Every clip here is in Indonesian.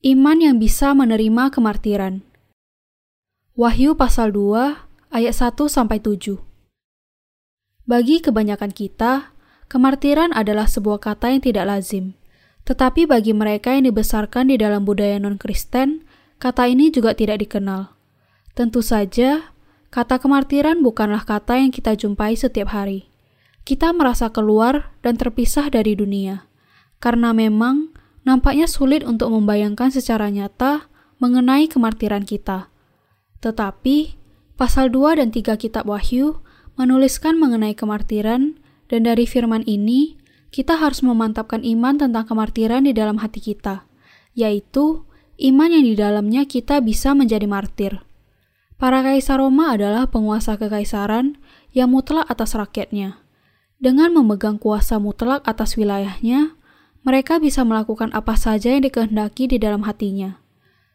Iman yang bisa menerima kemartiran. Wahyu pasal 2 ayat 1 sampai 7. Bagi kebanyakan kita, kemartiran adalah sebuah kata yang tidak lazim. Tetapi bagi mereka yang dibesarkan di dalam budaya non-Kristen, kata ini juga tidak dikenal. Tentu saja, kata kemartiran bukanlah kata yang kita jumpai setiap hari. Kita merasa keluar dan terpisah dari dunia, karena memang nampaknya sulit untuk membayangkan secara nyata mengenai kemartiran kita. Tetapi, pasal 2 dan 3 kitab Wahyu menuliskan mengenai kemartiran dan dari firman ini, kita harus memantapkan iman tentang kemartiran di dalam hati kita, yaitu iman yang di dalamnya kita bisa menjadi martir. Para kaisar Roma adalah penguasa kekaisaran yang mutlak atas rakyatnya. Dengan memegang kuasa mutlak atas wilayahnya, mereka bisa melakukan apa saja yang dikehendaki di dalam hatinya.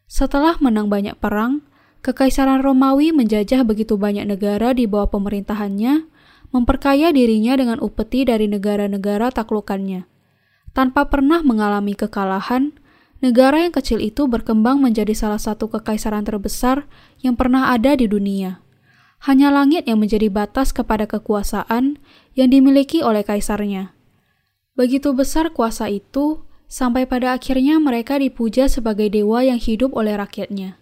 Setelah menang banyak perang, Kekaisaran Romawi menjajah begitu banyak negara di bawah pemerintahannya, memperkaya dirinya dengan upeti dari negara-negara taklukannya. Tanpa pernah mengalami kekalahan, negara yang kecil itu berkembang menjadi salah satu kekaisaran terbesar yang pernah ada di dunia. Hanya langit yang menjadi batas kepada kekuasaan yang dimiliki oleh kaisarnya. Begitu besar kuasa itu, sampai pada akhirnya mereka dipuja sebagai dewa yang hidup oleh rakyatnya.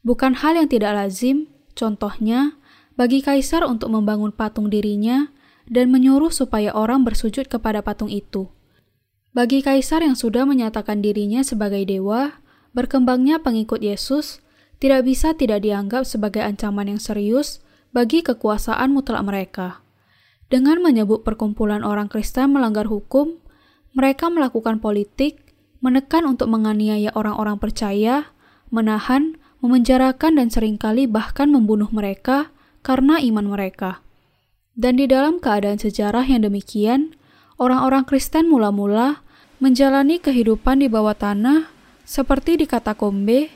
Bukan hal yang tidak lazim, contohnya, bagi kaisar untuk membangun patung dirinya dan menyuruh supaya orang bersujud kepada patung itu. Bagi kaisar yang sudah menyatakan dirinya sebagai dewa, berkembangnya pengikut Yesus tidak bisa tidak dianggap sebagai ancaman yang serius bagi kekuasaan mutlak mereka. Dengan menyebut perkumpulan orang Kristen melanggar hukum, mereka melakukan politik, menekan untuk menganiaya orang-orang percaya, menahan, memenjarakan dan sering kali bahkan membunuh mereka karena iman mereka. Dan di dalam keadaan sejarah yang demikian, orang-orang Kristen mula-mula menjalani kehidupan di bawah tanah seperti di katakombe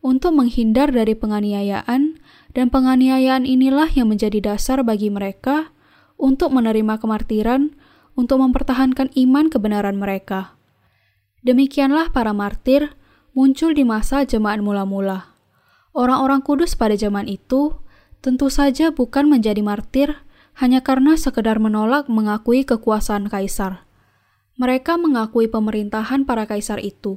untuk menghindar dari penganiayaan dan penganiayaan inilah yang menjadi dasar bagi mereka untuk menerima kemartiran untuk mempertahankan iman kebenaran mereka. Demikianlah para martir muncul di masa jemaat mula-mula. Orang-orang kudus pada zaman itu tentu saja bukan menjadi martir hanya karena sekedar menolak mengakui kekuasaan kaisar. Mereka mengakui pemerintahan para kaisar itu,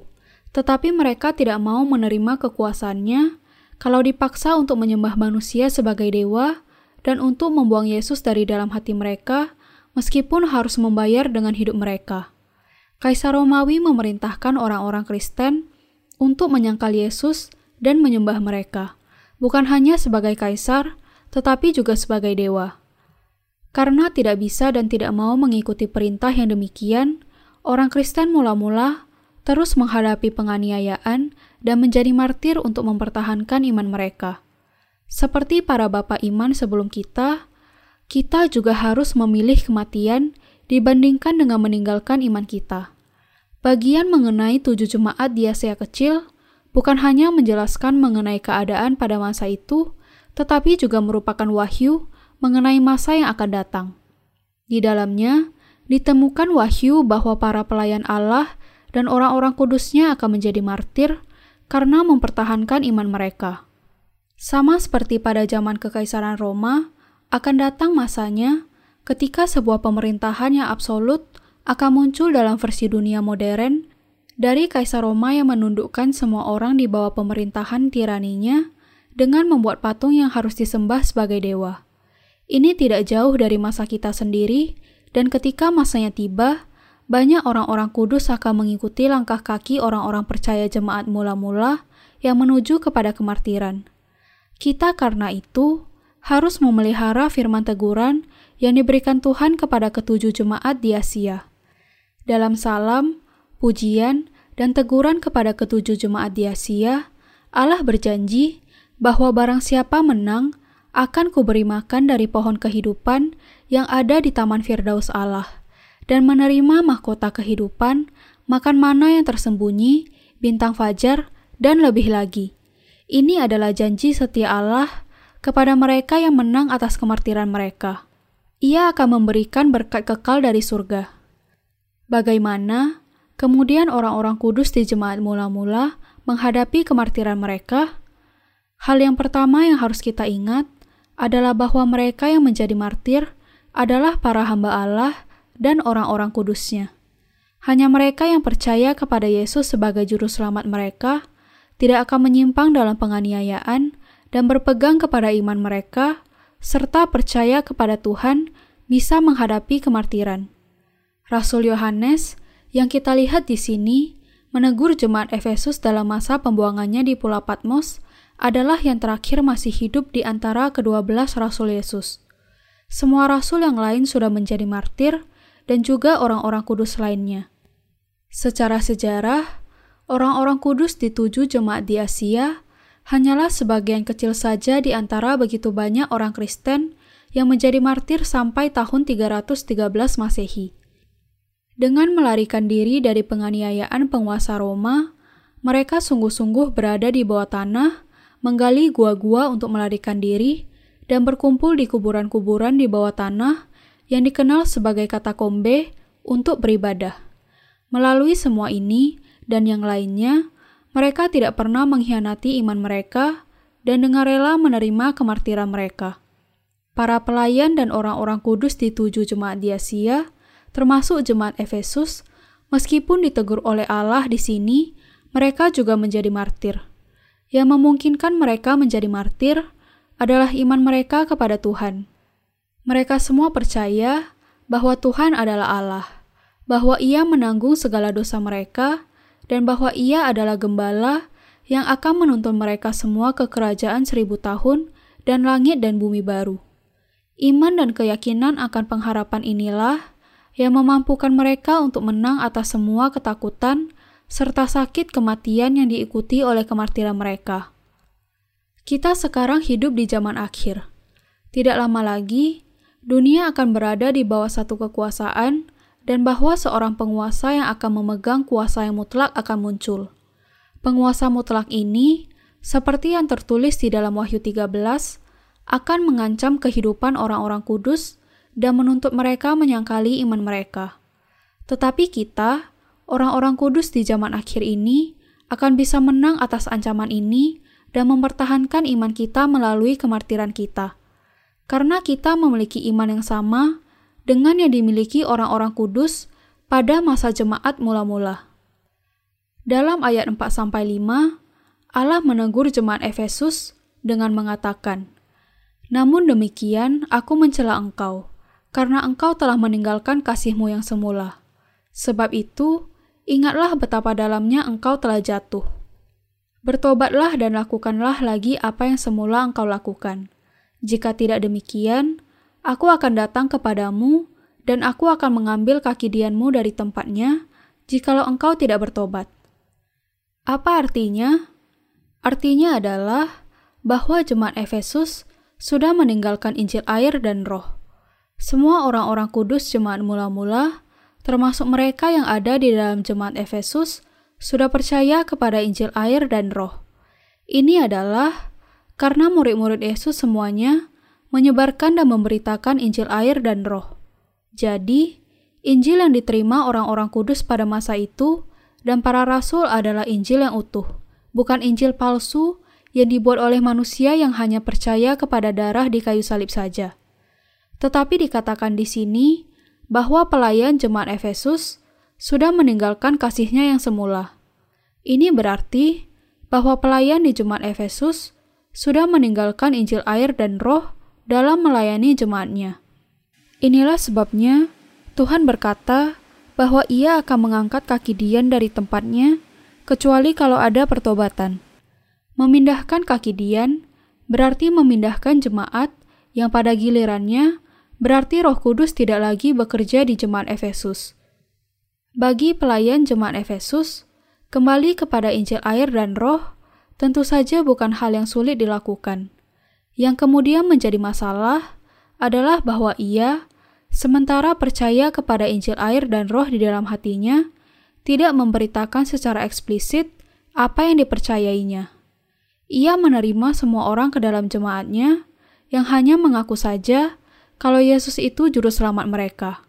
tetapi mereka tidak mau menerima kekuasaannya kalau dipaksa untuk menyembah manusia sebagai dewa dan untuk membuang Yesus dari dalam hati mereka, meskipun harus membayar dengan hidup mereka. Kaisar Romawi memerintahkan orang-orang Kristen untuk menyangkal Yesus dan menyembah mereka, bukan hanya sebagai kaisar, tetapi juga sebagai dewa. Karena tidak bisa dan tidak mau mengikuti perintah yang demikian, orang Kristen mula-mula terus menghadapi penganiayaan dan menjadi martir untuk mempertahankan iman mereka. Seperti para bapak iman sebelum kita, kita juga harus memilih kematian dibandingkan dengan meninggalkan iman kita. Bagian mengenai tujuh jemaat di Asia Kecil bukan hanya menjelaskan mengenai keadaan pada masa itu, tetapi juga merupakan wahyu mengenai masa yang akan datang. Di dalamnya ditemukan wahyu bahwa para pelayan Allah dan orang-orang kudusnya akan menjadi martir karena mempertahankan iman mereka. Sama seperti pada zaman Kekaisaran Roma, akan datang masanya ketika sebuah pemerintahan yang absolut akan muncul dalam versi dunia modern dari Kaisar Roma yang menundukkan semua orang di bawah pemerintahan tiraninya dengan membuat patung yang harus disembah sebagai dewa. Ini tidak jauh dari masa kita sendiri, dan ketika masanya tiba, banyak orang-orang kudus akan mengikuti langkah kaki orang-orang percaya jemaat mula-mula yang menuju kepada kemartiran. Kita karena itu harus memelihara firman teguran yang diberikan Tuhan kepada ketujuh jemaat di Asia. Dalam salam, pujian, dan teguran kepada ketujuh jemaat di Asia, Allah berjanji bahwa barang siapa menang, akan kuberi makan dari pohon kehidupan yang ada di Taman Firdaus Allah, dan menerima mahkota kehidupan, makan mana yang tersembunyi, bintang fajar, dan lebih lagi. Ini adalah janji setia Allah kepada mereka yang menang atas kemartiran mereka. Ia akan memberikan berkat kekal dari surga. Bagaimana kemudian orang-orang kudus di jemaat mula-mula menghadapi kemartiran mereka? Hal yang pertama yang harus kita ingat adalah bahwa mereka yang menjadi martir adalah para hamba Allah dan orang-orang kudusnya. Hanya mereka yang percaya kepada Yesus sebagai juru selamat mereka tidak akan menyimpang dalam penganiayaan dan berpegang kepada iman mereka serta percaya kepada Tuhan bisa menghadapi kemartiran. Rasul Yohanes yang kita lihat di sini menegur jemaat Efesus dalam masa pembuangannya di Pulau Patmos adalah yang terakhir masih hidup di antara kedua belas rasul Yesus. Semua rasul yang lain sudah menjadi martir dan juga orang-orang kudus lainnya. Secara sejarah, orang-orang kudus di tujuh jemaat di Asia hanyalah sebagian kecil saja di antara begitu banyak orang Kristen yang menjadi martir sampai tahun 313 Masehi. Dengan melarikan diri dari penganiayaan penguasa Roma, mereka sungguh-sungguh berada di bawah tanah, menggali gua-gua untuk melarikan diri, dan berkumpul di kuburan-kuburan di bawah tanah yang dikenal sebagai katakombe untuk beribadah. Melalui semua ini dan yang lainnya, mereka tidak pernah mengkhianati iman mereka dan dengan rela menerima kemartiran mereka. Para pelayan dan orang-orang kudus di tujuh jemaat di Asia termasuk jemaat Efesus, meskipun ditegur oleh Allah di sini, mereka juga menjadi martir. Yang memungkinkan mereka menjadi martir adalah iman mereka kepada Tuhan. Mereka semua percaya bahwa Tuhan adalah Allah, bahwa Ia menanggung segala dosa mereka, dan bahwa Ia adalah gembala yang akan menuntun mereka semua ke kerajaan seribu tahun dan langit dan bumi baru. Iman dan keyakinan akan pengharapan inilah yang memampukan mereka untuk menang atas semua ketakutan serta sakit kematian yang diikuti oleh kemartiran mereka. Kita sekarang hidup di zaman akhir. Tidak lama lagi, dunia akan berada di bawah satu kekuasaan dan bahwa seorang penguasa yang akan memegang kuasa yang mutlak akan muncul. Penguasa mutlak ini, seperti yang tertulis di dalam Wahyu 13, akan mengancam kehidupan orang-orang kudus dan menuntut mereka menyangkali iman mereka. Tetapi kita, orang-orang kudus di zaman akhir ini, akan bisa menang atas ancaman ini dan mempertahankan iman kita melalui kemartiran kita. Karena kita memiliki iman yang sama dengan yang dimiliki orang-orang kudus pada masa jemaat mula-mula. Dalam ayat 4-5, Allah menegur jemaat Efesus dengan mengatakan, Namun demikian, aku mencela engkau, karena engkau telah meninggalkan kasihmu yang semula. Sebab itu, ingatlah betapa dalamnya engkau telah jatuh. Bertobatlah dan lakukanlah lagi apa yang semula engkau lakukan. Jika tidak demikian, aku akan datang kepadamu, dan aku akan mengambil kaki dianmu dari tempatnya, jikalau engkau tidak bertobat. Apa artinya? Artinya adalah bahwa jemaat Efesus sudah meninggalkan Injil air dan roh semua orang-orang kudus jemaat mula-mula, termasuk mereka yang ada di dalam jemaat Efesus, sudah percaya kepada Injil air dan roh. Ini adalah karena murid-murid Yesus semuanya menyebarkan dan memberitakan Injil air dan roh. Jadi, Injil yang diterima orang-orang kudus pada masa itu dan para rasul adalah Injil yang utuh, bukan Injil palsu yang dibuat oleh manusia yang hanya percaya kepada darah di kayu salib saja. Tetapi dikatakan di sini bahwa pelayan jemaat Efesus sudah meninggalkan kasihnya yang semula. Ini berarti bahwa pelayan di jemaat Efesus sudah meninggalkan Injil air dan roh dalam melayani jemaatnya. Inilah sebabnya Tuhan berkata bahwa ia akan mengangkat kaki Dian dari tempatnya kecuali kalau ada pertobatan. Memindahkan kaki Dian berarti memindahkan jemaat yang pada gilirannya berarti Roh Kudus tidak lagi bekerja di jemaat Efesus. Bagi pelayan jemaat Efesus, kembali kepada Injil air dan Roh tentu saja bukan hal yang sulit dilakukan. Yang kemudian menjadi masalah adalah bahwa ia, sementara percaya kepada Injil air dan Roh di dalam hatinya, tidak memberitakan secara eksplisit apa yang dipercayainya. Ia menerima semua orang ke dalam jemaatnya yang hanya mengaku saja kalau Yesus itu juru selamat mereka.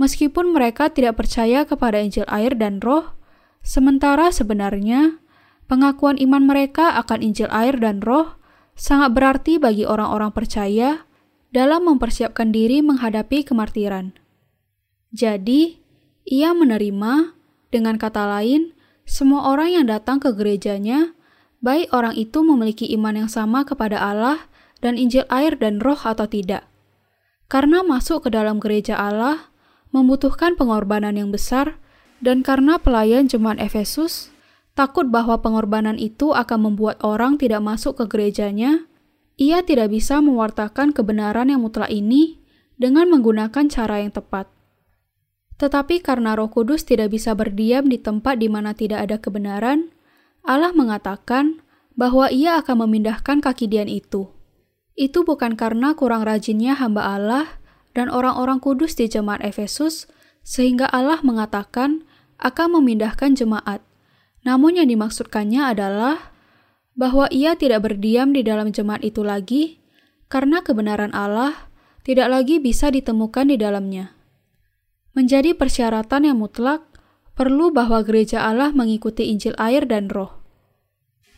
Meskipun mereka tidak percaya kepada Injil air dan roh, sementara sebenarnya pengakuan iman mereka akan Injil air dan Roh sangat berarti bagi orang-orang percaya dalam mempersiapkan diri menghadapi kemartiran. Jadi, ia menerima, dengan kata lain, semua orang yang datang ke gerejanya, baik orang itu memiliki iman yang sama kepada Allah dan Injil air dan Roh atau tidak. Karena masuk ke dalam gereja Allah membutuhkan pengorbanan yang besar, dan karena pelayan jemaat Efesus takut bahwa pengorbanan itu akan membuat orang tidak masuk ke gerejanya, ia tidak bisa mewartakan kebenaran yang mutlak ini dengan menggunakan cara yang tepat. Tetapi karena Roh Kudus tidak bisa berdiam di tempat di mana tidak ada kebenaran, Allah mengatakan bahwa Ia akan memindahkan kaki Dian itu. Itu bukan karena kurang rajinnya hamba Allah dan orang-orang kudus di jemaat Efesus, sehingga Allah mengatakan akan memindahkan jemaat. Namun yang dimaksudkannya adalah bahwa ia tidak berdiam di dalam jemaat itu lagi, karena kebenaran Allah tidak lagi bisa ditemukan di dalamnya. Menjadi persyaratan yang mutlak, perlu bahwa gereja Allah mengikuti Injil air dan roh.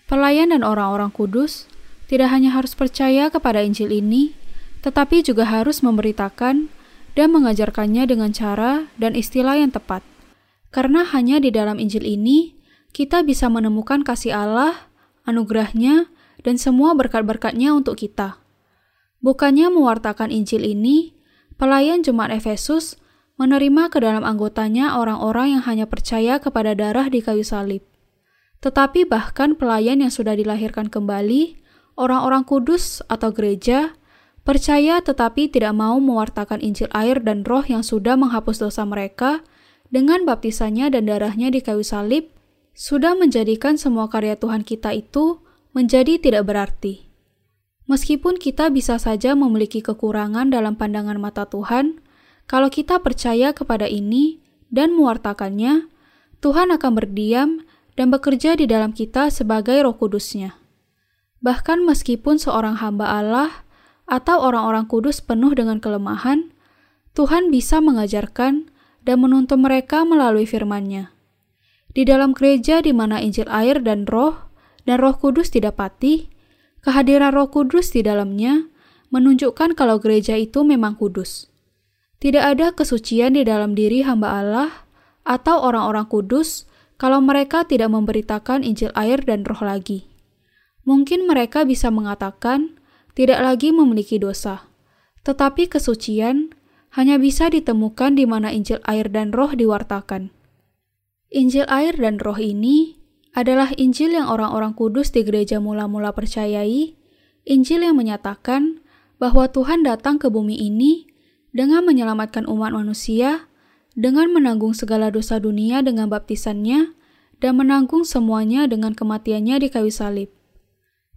Pelayan dan orang-orang kudus tidak hanya harus percaya kepada Injil ini, tetapi juga harus memberitakan dan mengajarkannya dengan cara dan istilah yang tepat. Karena hanya di dalam Injil ini, kita bisa menemukan kasih Allah, anugerahnya, dan semua berkat-berkatnya untuk kita. Bukannya mewartakan Injil ini, pelayan Jemaat Efesus menerima ke dalam anggotanya orang-orang yang hanya percaya kepada darah di kayu salib. Tetapi bahkan pelayan yang sudah dilahirkan kembali, orang-orang kudus atau gereja, percaya tetapi tidak mau mewartakan Injil air dan roh yang sudah menghapus dosa mereka dengan baptisannya dan darahnya di kayu salib, sudah menjadikan semua karya Tuhan kita itu menjadi tidak berarti. Meskipun kita bisa saja memiliki kekurangan dalam pandangan mata Tuhan, kalau kita percaya kepada ini dan mewartakannya, Tuhan akan berdiam dan bekerja di dalam kita sebagai roh kudusnya. Bahkan meskipun seorang hamba Allah atau orang-orang kudus penuh dengan kelemahan, Tuhan bisa mengajarkan dan menuntun mereka melalui firman-Nya. Di dalam gereja di mana Injil air dan roh dan roh kudus didapati, kehadiran roh kudus di dalamnya menunjukkan kalau gereja itu memang kudus. Tidak ada kesucian di dalam diri hamba Allah atau orang-orang kudus kalau mereka tidak memberitakan Injil air dan roh lagi. Mungkin mereka bisa mengatakan tidak lagi memiliki dosa, tetapi kesucian hanya bisa ditemukan di mana Injil air dan roh diwartakan. Injil air dan roh ini adalah Injil yang orang-orang kudus di gereja mula-mula percayai, Injil yang menyatakan bahwa Tuhan datang ke bumi ini dengan menyelamatkan umat manusia, dengan menanggung segala dosa dunia dengan baptisannya, dan menanggung semuanya dengan kematiannya di kayu salib.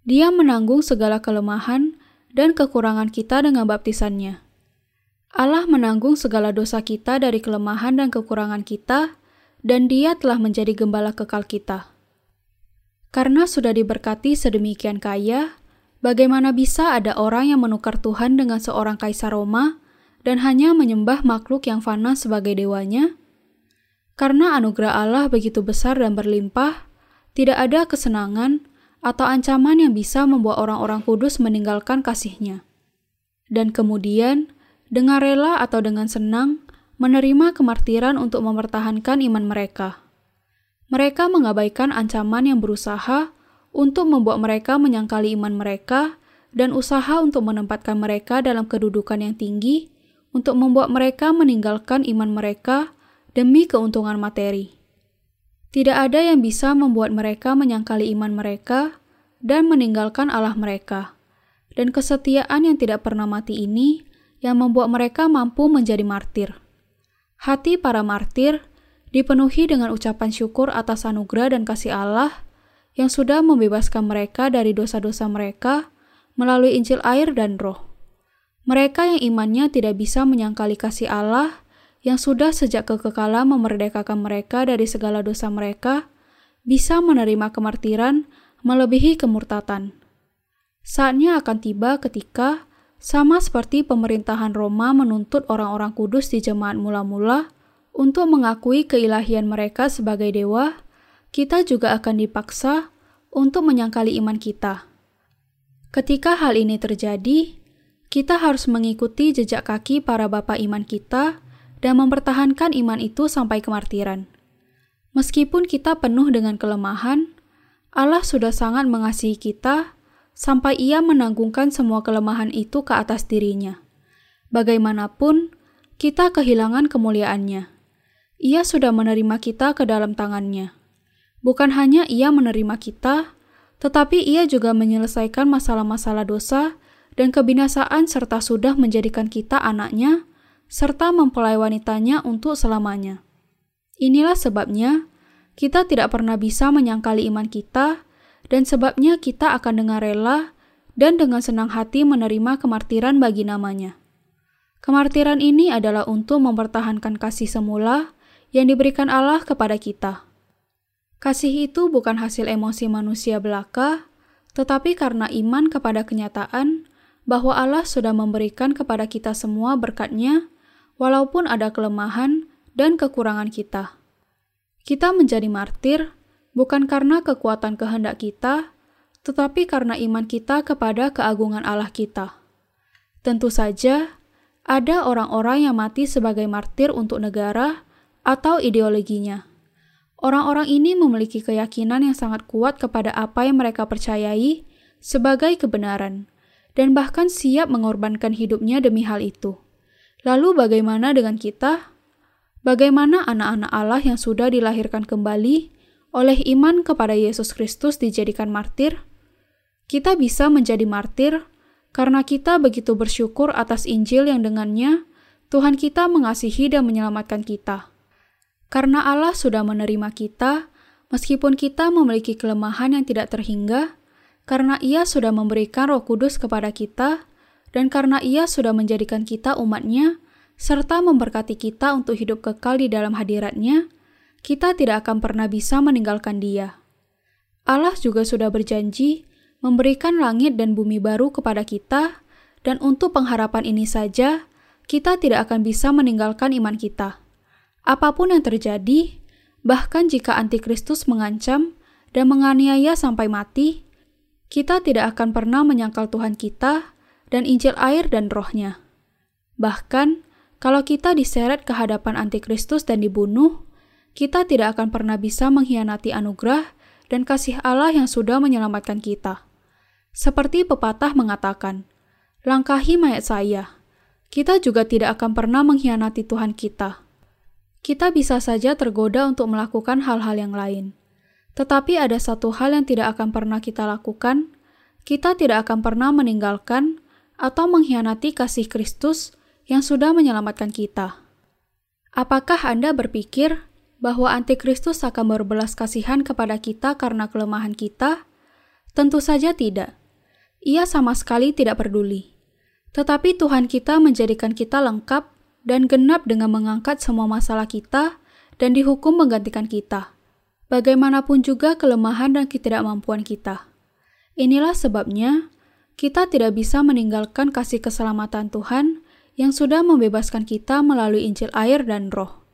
Dia menanggung segala kelemahan dan kekurangan kita dengan baptisannya. Allah menanggung segala dosa kita dari kelemahan dan kekurangan kita, dan Dia telah menjadi gembala kekal kita. Karena sudah diberkati sedemikian kaya, bagaimana bisa ada orang yang menukar Tuhan dengan seorang kaisar Roma? dan hanya menyembah makhluk yang fana sebagai dewanya? Karena anugerah Allah begitu besar dan berlimpah, tidak ada kesenangan atau ancaman yang bisa membuat orang-orang kudus meninggalkan kasihnya. Dan kemudian, dengan rela atau dengan senang, menerima kemartiran untuk mempertahankan iman mereka. Mereka mengabaikan ancaman yang berusaha untuk membuat mereka menyangkali iman mereka dan usaha untuk menempatkan mereka dalam kedudukan yang tinggi untuk membuat mereka meninggalkan iman mereka demi keuntungan materi. Tidak ada yang bisa membuat mereka menyangkali iman mereka dan meninggalkan Allah mereka. Dan kesetiaan yang tidak pernah mati ini yang membuat mereka mampu menjadi martir. Hati para martir dipenuhi dengan ucapan syukur atas anugerah dan kasih Allah yang sudah membebaskan mereka dari dosa-dosa mereka melalui Injil air dan Roh. Mereka yang imannya tidak bisa menyangkali kasih Allah yang sudah sejak kekekalan memerdekakan mereka dari segala dosa mereka, bisa menerima kemartiran melebihi kemurtatan. Saatnya akan tiba ketika, sama seperti pemerintahan Roma menuntut orang-orang kudus di jemaat mula-mula untuk mengakui keilahian mereka sebagai dewa, kita juga akan dipaksa untuk menyangkali iman kita. Ketika hal ini terjadi, kita harus mengikuti jejak kaki para bapak iman kita dan mempertahankan iman itu sampai kemartiran. Meskipun kita penuh dengan kelemahan, Allah sudah sangat mengasihi kita sampai Ia menanggungkan semua kelemahan itu ke atas dirinya. Bagaimanapun, kita kehilangan kemuliaannya. Ia sudah menerima kita ke dalam tangannya. Bukan hanya Ia menerima kita, tetapi Ia juga menyelesaikan masalah-masalah dosa dan kebinasaan serta sudah menjadikan kita anaknya, serta mempelai wanitanya untuk selamanya. Inilah sebabnya kita tidak pernah bisa menyangkali iman kita, dan sebabnya kita akan dengan rela dan dengan senang hati menerima kemartiran bagi namanya. Kemartiran ini adalah untuk mempertahankan kasih semula yang diberikan Allah kepada kita. Kasih itu bukan hasil emosi manusia belaka, tetapi karena iman kepada kenyataan bahwa Allah sudah memberikan kepada kita semua berkatnya, walaupun ada kelemahan dan kekurangan kita. Kita menjadi martir bukan karena kekuatan kehendak kita, tetapi karena iman kita kepada keagungan Allah kita. Tentu saja, ada orang-orang yang mati sebagai martir untuk negara atau ideologinya. Orang-orang ini memiliki keyakinan yang sangat kuat kepada apa yang mereka percayai sebagai kebenaran dan bahkan siap mengorbankan hidupnya demi hal itu. Lalu bagaimana dengan kita? Bagaimana anak-anak Allah yang sudah dilahirkan kembali oleh iman kepada Yesus Kristus dijadikan martir? Kita bisa menjadi martir karena kita begitu bersyukur atas Injil yang dengannya Tuhan kita mengasihi dan menyelamatkan kita. Karena Allah sudah menerima kita, meskipun kita memiliki kelemahan yang tidak terhingga, karena ia sudah memberikan roh kudus kepada kita, dan karena ia sudah menjadikan kita umatnya, serta memberkati kita untuk hidup kekal di dalam hadiratnya, kita tidak akan pernah bisa meninggalkan dia. Allah juga sudah berjanji memberikan langit dan bumi baru kepada kita, dan untuk pengharapan ini saja, kita tidak akan bisa meninggalkan iman kita. Apa pun yang terjadi, bahkan jika antikristus mengancam dan menganiaya sampai mati, kita tidak akan pernah menyangkal Tuhan kita dan Injil air dan rohnya. Bahkan, kalau kita diseret ke hadapan antikristus dan dibunuh, kita tidak akan pernah bisa mengkhianati anugerah dan kasih Allah yang sudah menyelamatkan kita. Seperti pepatah mengatakan, langkahi mayat saya. Kita juga tidak akan pernah mengkhianati Tuhan kita. Kita bisa saja tergoda untuk melakukan hal-hal yang lain. Tetapi ada satu hal yang tidak akan pernah kita lakukan, kita tidak akan pernah meninggalkan atau mengkhianati kasih Kristus yang sudah menyelamatkan kita. Apakah Anda berpikir bahwa antikristus akan berbelas kasihan kepada kita karena kelemahan kita? Tentu saja tidak. Ia sama sekali tidak peduli. Tetapi Tuhan kita menjadikan kita lengkap dan genap dengan mengangkat semua masalah kita dan dihukum menggantikan kita bagaimanapun juga kelemahan dan ketidakmampuan kita. Inilah sebabnya kita tidak bisa meninggalkan kasih keselamatan Tuhan yang sudah membebaskan kita melalui Injil air dan Roh,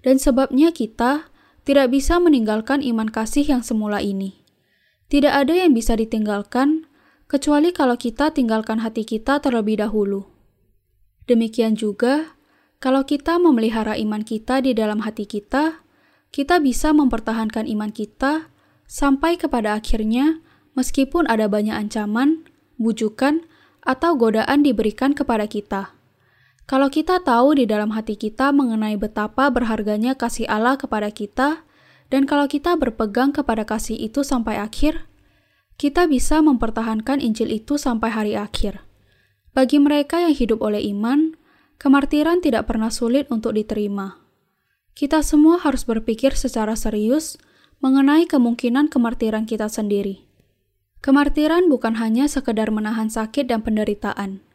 dan sebabnya kita tidak bisa meninggalkan iman kasih yang semula ini. Tidak ada yang bisa ditinggalkan kecuali kalau kita tinggalkan hati kita terlebih dahulu. Demikian juga, kalau kita memelihara iman kita di dalam hati kita, kita bisa mempertahankan iman kita sampai kepada akhirnya, meskipun ada banyak ancaman, bujukan, atau godaan diberikan kepada kita. Kalau kita tahu di dalam hati kita mengenai betapa berharganya kasih Allah kepada kita, dan kalau kita berpegang kepada kasih itu sampai akhir, kita bisa mempertahankan Injil itu sampai hari akhir. Bagi mereka yang hidup oleh iman, kemartiran tidak pernah sulit untuk diterima. Kita semua harus berpikir secara serius mengenai kemungkinan kemartiran kita sendiri. Kemartiran bukan hanya sekedar menahan sakit dan penderitaan.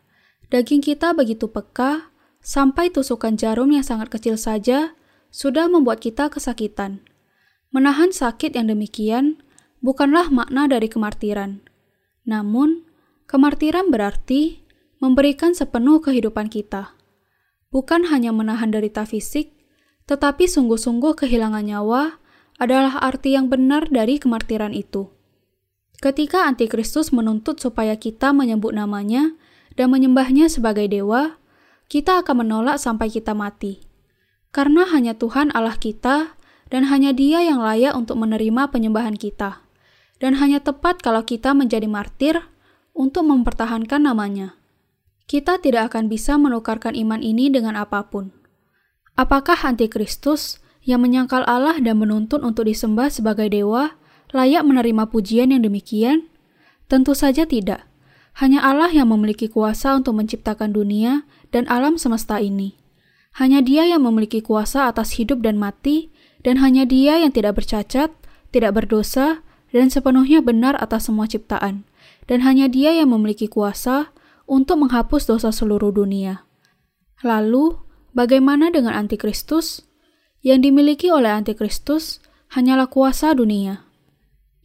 Daging kita begitu peka, sampai tusukan jarum yang sangat kecil saja sudah membuat kita kesakitan. Menahan sakit yang demikian bukanlah makna dari kemartiran. Namun, kemartiran berarti memberikan sepenuh kehidupan kita. Bukan hanya menahan derita fisik, tetapi sungguh-sungguh kehilangan nyawa adalah arti yang benar dari kemartiran itu. Ketika antikristus menuntut supaya kita menyebut namanya dan menyembahnya sebagai dewa, kita akan menolak sampai kita mati. Karena hanya Tuhan Allah kita dan hanya Dia yang layak untuk menerima penyembahan kita. Dan hanya tepat kalau kita menjadi martir untuk mempertahankan namanya. Kita tidak akan bisa menukarkan iman ini dengan apa pun. Apakah antikristus yang menyangkal Allah dan menuntut untuk disembah sebagai dewa layak menerima pujian yang demikian? Tentu saja tidak. Hanya Allah yang memiliki kuasa untuk menciptakan dunia dan alam semesta ini. Hanya Dia yang memiliki kuasa atas hidup dan mati, dan hanya Dia yang tidak bercacat, tidak berdosa, dan sepenuhnya benar atas semua ciptaan. Dan hanya Dia yang memiliki kuasa untuk menghapus dosa seluruh dunia. Lalu, bagaimana dengan antikristus? Yang dimiliki oleh antikristus hanyalah kuasa dunia.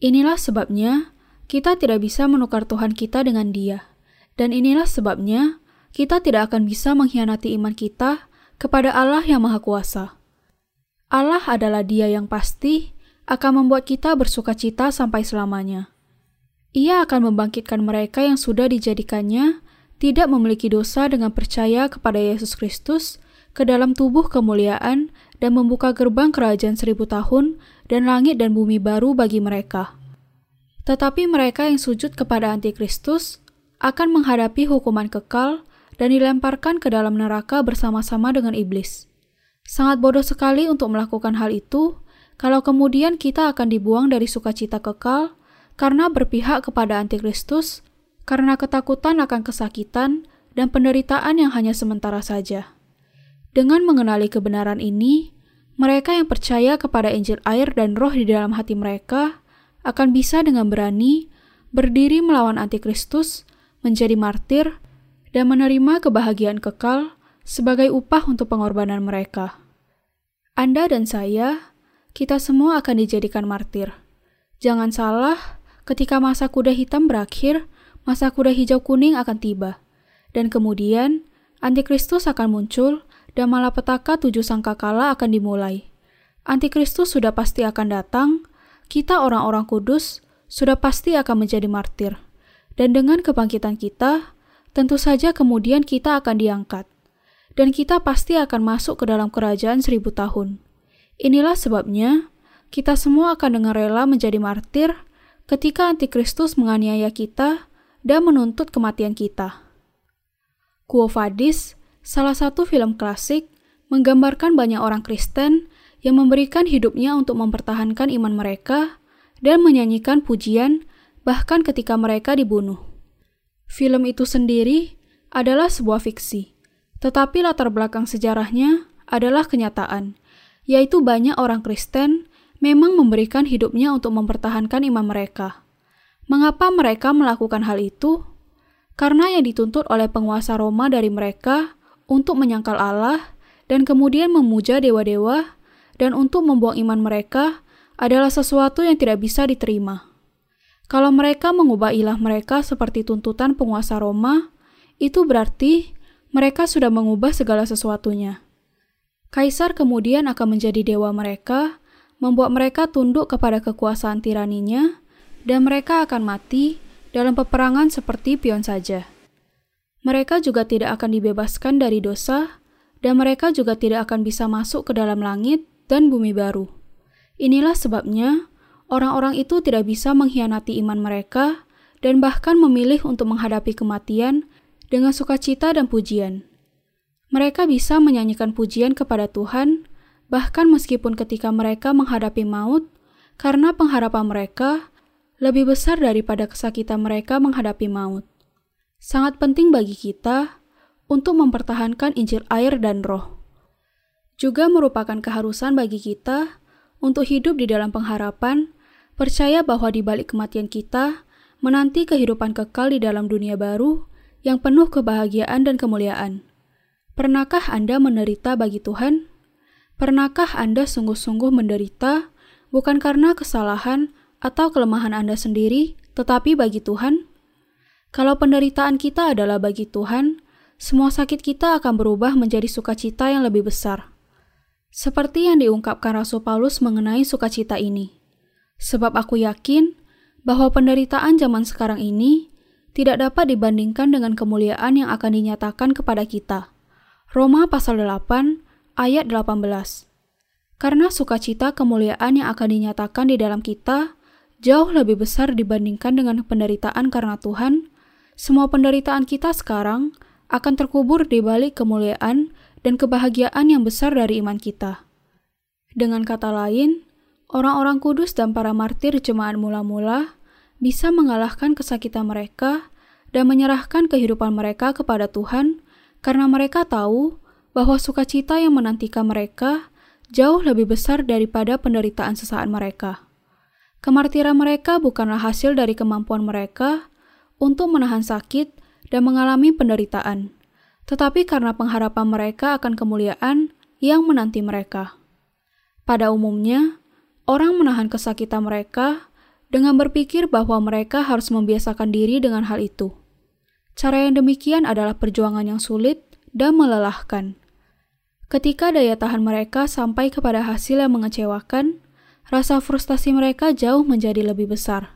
Inilah sebabnya kita tidak bisa menukar Tuhan kita dengan Dia. Dan inilah sebabnya kita tidak akan bisa mengkhianati iman kita kepada Allah yang Maha Kuasa. Allah adalah Dia yang pasti akan membuat kita bersuka cita sampai selamanya. Ia akan membangkitkan mereka yang sudah dijadikannya tidak memiliki dosa dengan percaya kepada Yesus Kristus ke dalam tubuh kemuliaan dan membuka gerbang kerajaan seribu tahun dan langit dan bumi baru bagi mereka. Tetapi mereka yang sujud kepada antikristus akan menghadapi hukuman kekal dan dilemparkan ke dalam neraka bersama-sama dengan iblis. Sangat bodoh sekali untuk melakukan hal itu, kalau kemudian kita akan dibuang dari sukacita kekal karena berpihak kepada antikristus, karena ketakutan akan kesakitan dan penderitaan yang hanya sementara saja. Dengan mengenali kebenaran ini, mereka yang percaya kepada Injil air dan roh di dalam hati mereka akan bisa dengan berani berdiri melawan antikristus, menjadi martir, dan menerima kebahagiaan kekal sebagai upah untuk pengorbanan mereka. Anda dan saya, kita semua akan dijadikan martir. Jangan salah, ketika masa kuda hitam berakhir, masa kuda hijau kuning akan tiba. Dan kemudian, antikristus akan muncul dan malapetaka tujuh sangkakala akan dimulai. Antikristus sudah pasti akan datang, kita orang-orang kudus sudah pasti akan menjadi martir. Dan dengan kebangkitan kita, tentu saja kemudian kita akan diangkat, dan kita pasti akan masuk ke dalam kerajaan seribu tahun. Inilah sebabnya kita semua akan dengan rela menjadi martir ketika antikristus menganiaya kita dan menuntut kematian kita. Quo Vadis, salah satu film klasik, menggambarkan banyak orang Kristen yang memberikan hidupnya untuk mempertahankan iman mereka dan menyanyikan pujian bahkan ketika mereka dibunuh. Film itu sendiri adalah sebuah fiksi, tetapi latar belakang sejarahnya adalah kenyataan, yaitu banyak orang Kristen memang memberikan hidupnya untuk mempertahankan iman mereka. Mengapa mereka melakukan hal itu? Karena yang dituntut oleh penguasa Roma dari mereka untuk menyangkal Allah dan kemudian memuja dewa-dewa dan untuk membuang iman mereka adalah sesuatu yang tidak bisa diterima. Kalau mereka mengubah ilah mereka seperti tuntutan penguasa Roma, itu berarti mereka sudah mengubah segala sesuatunya. Kaisar kemudian akan menjadi dewa mereka, membuat mereka tunduk kepada kekuasaan tiraninya, dan mereka akan mati dalam peperangan seperti pion saja. Mereka juga tidak akan dibebaskan dari dosa, dan mereka juga tidak akan bisa masuk ke dalam langit dan bumi baru. Inilah sebabnya orang-orang itu tidak bisa mengkhianati iman mereka dan bahkan memilih untuk menghadapi kematian dengan sukacita dan pujian. Mereka bisa menyanyikan pujian kepada Tuhan, bahkan meskipun ketika mereka menghadapi maut, karena pengharapan mereka lebih besar daripada kesakitan mereka menghadapi maut. Sangat penting bagi kita untuk mempertahankan Injil air dan roh. Juga merupakan keharusan bagi kita untuk hidup di dalam pengharapan percaya bahwa di balik kematian kita menanti kehidupan kekal di dalam dunia baru yang penuh kebahagiaan dan kemuliaan. Pernahkah Anda menderita bagi Tuhan? Pernahkah Anda sungguh-sungguh menderita bukan karena kesalahan atau kelemahan Anda sendiri, tetapi bagi Tuhan? Kalau penderitaan kita adalah bagi Tuhan, semua sakit kita akan berubah menjadi sukacita yang lebih besar. Seperti yang diungkapkan Rasul Paulus mengenai sukacita ini. Sebab aku yakin bahwa penderitaan zaman sekarang ini tidak dapat dibandingkan dengan kemuliaan yang akan dinyatakan kepada kita. Roma pasal 8 ayat 18. Karena sukacita kemuliaan yang akan dinyatakan di dalam kita jauh lebih besar dibandingkan dengan penderitaan karena Tuhan, semua penderitaan kita sekarang akan terkubur di balik kemuliaan dan kebahagiaan yang besar dari iman kita. Dengan kata lain, orang-orang kudus dan para martir jemaat mula-mula bisa mengalahkan kesakitan mereka dan menyerahkan kehidupan mereka kepada Tuhan karena mereka tahu bahwa sukacita yang menantikan mereka jauh lebih besar daripada penderitaan sesaat mereka. Kemartiran mereka bukanlah hasil dari kemampuan mereka untuk menahan sakit dan mengalami penderitaan, tetapi karena pengharapan mereka akan kemuliaan yang menanti mereka. Pada umumnya, orang menahan kesakitan mereka dengan berpikir bahwa mereka harus membiasakan diri dengan hal itu. Cara yang demikian adalah perjuangan yang sulit dan melelahkan. Ketika daya tahan mereka sampai kepada hasil yang mengecewakan, rasa frustasi mereka jauh menjadi lebih besar.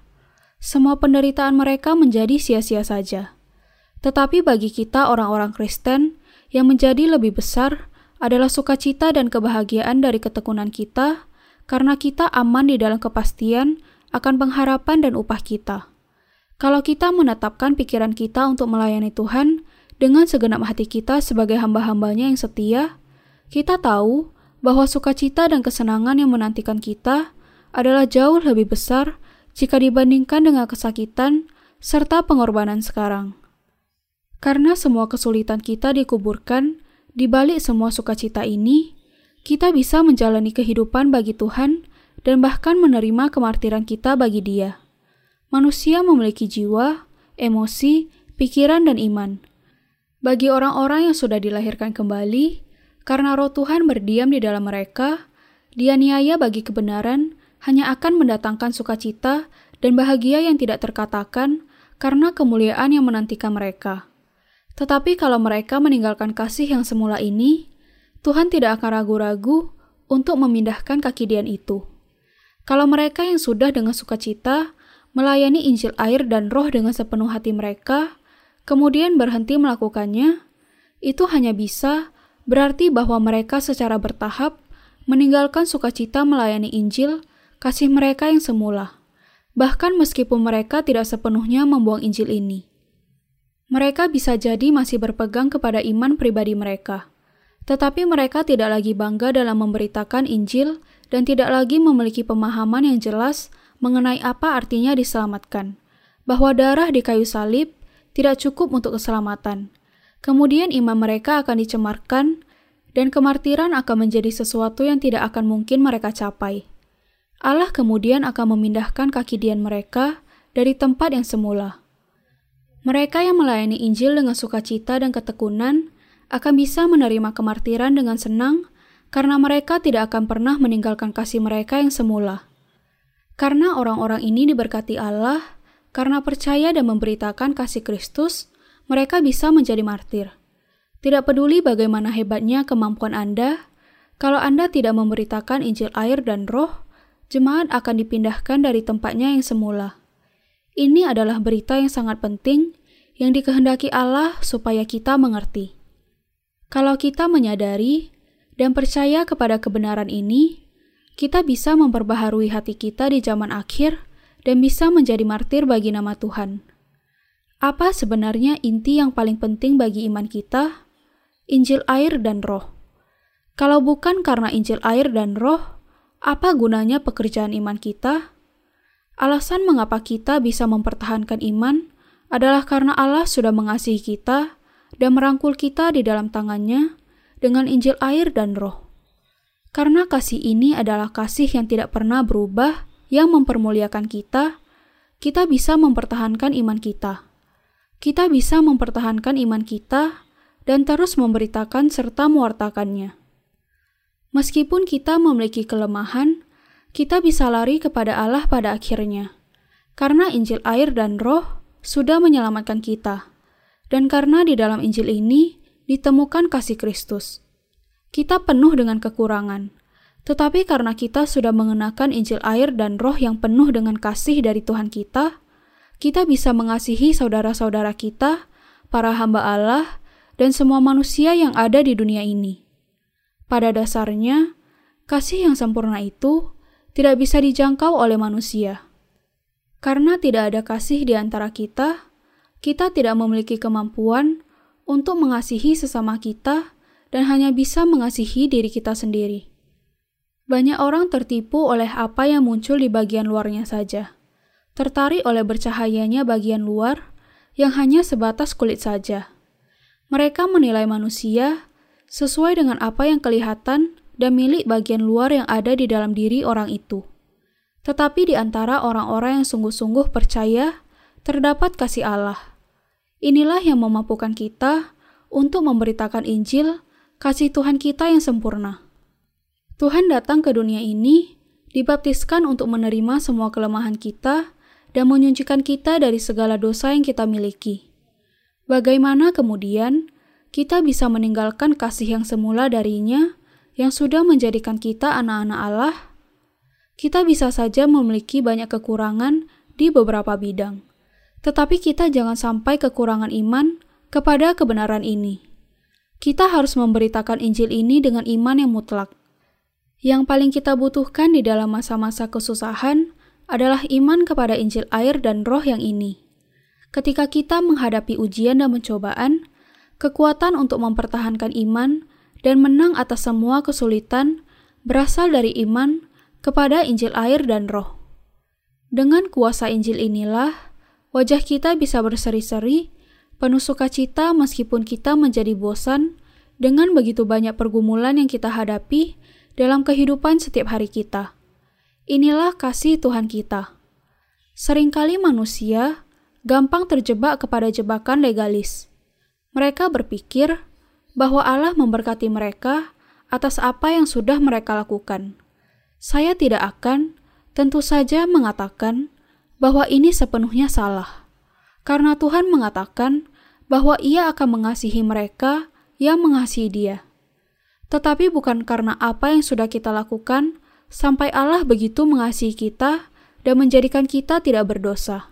Semua penderitaan mereka menjadi sia-sia saja. Tetapi bagi kita orang-orang Kristen, yang menjadi lebih besar adalah sukacita dan kebahagiaan dari ketekunan kita, karena kita aman di dalam kepastian akan pengharapan dan upah kita. Kalau kita menetapkan pikiran kita untuk melayani Tuhan dengan segenap hati kita sebagai hamba-hambanya yang setia, kita tahu bahwa sukacita dan kesenangan yang menantikan kita adalah jauh lebih besar jika dibandingkan dengan kesakitan serta pengorbanan sekarang. Karena semua kesulitan kita dikuburkan di balik semua sukacita ini, kita bisa menjalani kehidupan bagi Tuhan dan bahkan menerima kemartiran kita bagi Dia. Manusia memiliki jiwa, emosi, pikiran, dan iman. Bagi orang-orang yang sudah dilahirkan kembali, karena roh Tuhan berdiam di dalam mereka, dianiaya bagi kebenaran hanya akan mendatangkan sukacita dan bahagia yang tidak terkatakan karena kemuliaan yang menantikan mereka. Tetapi kalau mereka meninggalkan kasih yang semula ini, Tuhan tidak akan ragu-ragu untuk memindahkan kaki Dian itu. Kalau mereka yang sudah dengan sukacita melayani Injil air dan roh dengan sepenuh hati mereka, kemudian berhenti melakukannya, itu hanya bisa berarti bahwa mereka secara bertahap meninggalkan sukacita melayani Injil, kasih mereka yang semula. Bahkan meskipun mereka tidak sepenuhnya membuang Injil ini. Mereka bisa jadi masih berpegang kepada iman pribadi mereka, tetapi mereka tidak lagi bangga dalam memberitakan Injil dan tidak lagi memiliki pemahaman yang jelas mengenai apa artinya diselamatkan, bahwa darah di kayu salib tidak cukup untuk keselamatan. Kemudian iman mereka akan dicemarkan, dan kemartiran akan menjadi sesuatu yang tidak akan mungkin mereka capai. Allah kemudian akan memindahkan kaki dian mereka dari tempat yang semula. Mereka yang melayani Injil dengan sukacita dan ketekunan akan bisa menerima kemartiran dengan senang karena mereka tidak akan pernah meninggalkan kasih mereka yang semula. Karena orang-orang ini diberkati Allah, karena percaya dan memberitakan kasih Kristus, mereka bisa menjadi martir. Tidak peduli bagaimana hebatnya kemampuan Anda, kalau Anda tidak memberitakan Injil air dan roh, jemaat akan dipindahkan dari tempatnya yang semula. Ini adalah berita yang sangat penting yang dikehendaki Allah supaya kita mengerti. Kalau kita menyadari dan percaya kepada kebenaran ini, kita bisa memperbaharui hati kita di zaman akhir dan bisa menjadi martir bagi nama Tuhan. Apa sebenarnya inti yang paling penting bagi iman kita? Injil air dan roh. Kalau bukan karena Injil air dan roh, apa gunanya pekerjaan iman kita? Alasan mengapa kita bisa mempertahankan iman adalah karena Allah sudah mengasihi kita dan merangkul kita di dalam tangannya dengan Injil air dan roh. Karena kasih ini adalah kasih yang tidak pernah berubah yang mempermuliakan kita, kita bisa mempertahankan iman kita. Kita bisa mempertahankan iman kita dan terus memberitakan serta mewartakannya. Meskipun kita memiliki kelemahan, kita bisa lari kepada Allah pada akhirnya. Karena Injil air dan roh sudah menyelamatkan kita. Dan karena di dalam Injil ini ditemukan kasih Kristus. Kita penuh dengan kekurangan, Tetapi karena kita sudah mengenakan Injil air dan roh yang penuh dengan kasih dari Tuhan kita, kita bisa mengasihi saudara-saudara kita, para hamba Allah, dan semua manusia yang ada di dunia ini. Pada dasarnya, kasih yang sempurna itu tidak bisa dijangkau oleh manusia. Karena tidak ada kasih di antara kita, kita tidak memiliki kemampuan untuk mengasihi sesama kita dan hanya bisa mengasihi diri kita sendiri. Banyak orang tertipu oleh apa yang muncul di bagian luarnya saja, tertarik oleh bercahayanya bagian luar yang hanya sebatas kulit saja. Mereka menilai manusia sesuai dengan apa yang kelihatan dan milik bagian luar yang ada di dalam diri orang itu. Tetapi di antara orang-orang yang sungguh-sungguh percaya, terdapat kasih Allah. Inilah yang memampukan kita untuk memberitakan Injil, kasih Tuhan kita yang sempurna. Tuhan datang ke dunia ini, dibaptiskan untuk menerima semua kelemahan kita dan menyucikan kita dari segala dosa yang kita miliki. Bagaimana kemudian kita bisa meninggalkan kasih yang semula darinya yang sudah menjadikan kita anak-anak Allah? Kita bisa saja memiliki banyak kekurangan di beberapa bidang, tetapi kita jangan sampai kekurangan iman kepada kebenaran ini. Kita harus memberitakan Injil ini dengan iman yang mutlak yang paling kita butuhkan di dalam masa-masa kesusahan adalah iman kepada Injil air dan roh yang ini. Ketika kita menghadapi ujian dan pencobaan, kekuatan untuk mempertahankan iman dan menang atas semua kesulitan berasal dari iman kepada Injil air dan roh. Dengan kuasa Injil inilah, wajah kita bisa berseri-seri, penuh sukacita meskipun kita menjadi bosan dengan begitu banyak pergumulan yang kita hadapi dalam kehidupan setiap hari kita. Inilah kasih Tuhan kita. Seringkali manusia gampang terjebak kepada jebakan legalis. Mereka berpikir bahwa Allah memberkati mereka atas apa yang sudah mereka lakukan. Saya tidak akan tentu saja mengatakan bahwa ini sepenuhnya salah, karena Tuhan mengatakan bahwa Ia akan mengasihi mereka yang mengasihi Dia tetapi bukan karena apa yang sudah kita lakukan, sampai Allah begitu mengasihi kita dan menjadikan kita tidak berdosa.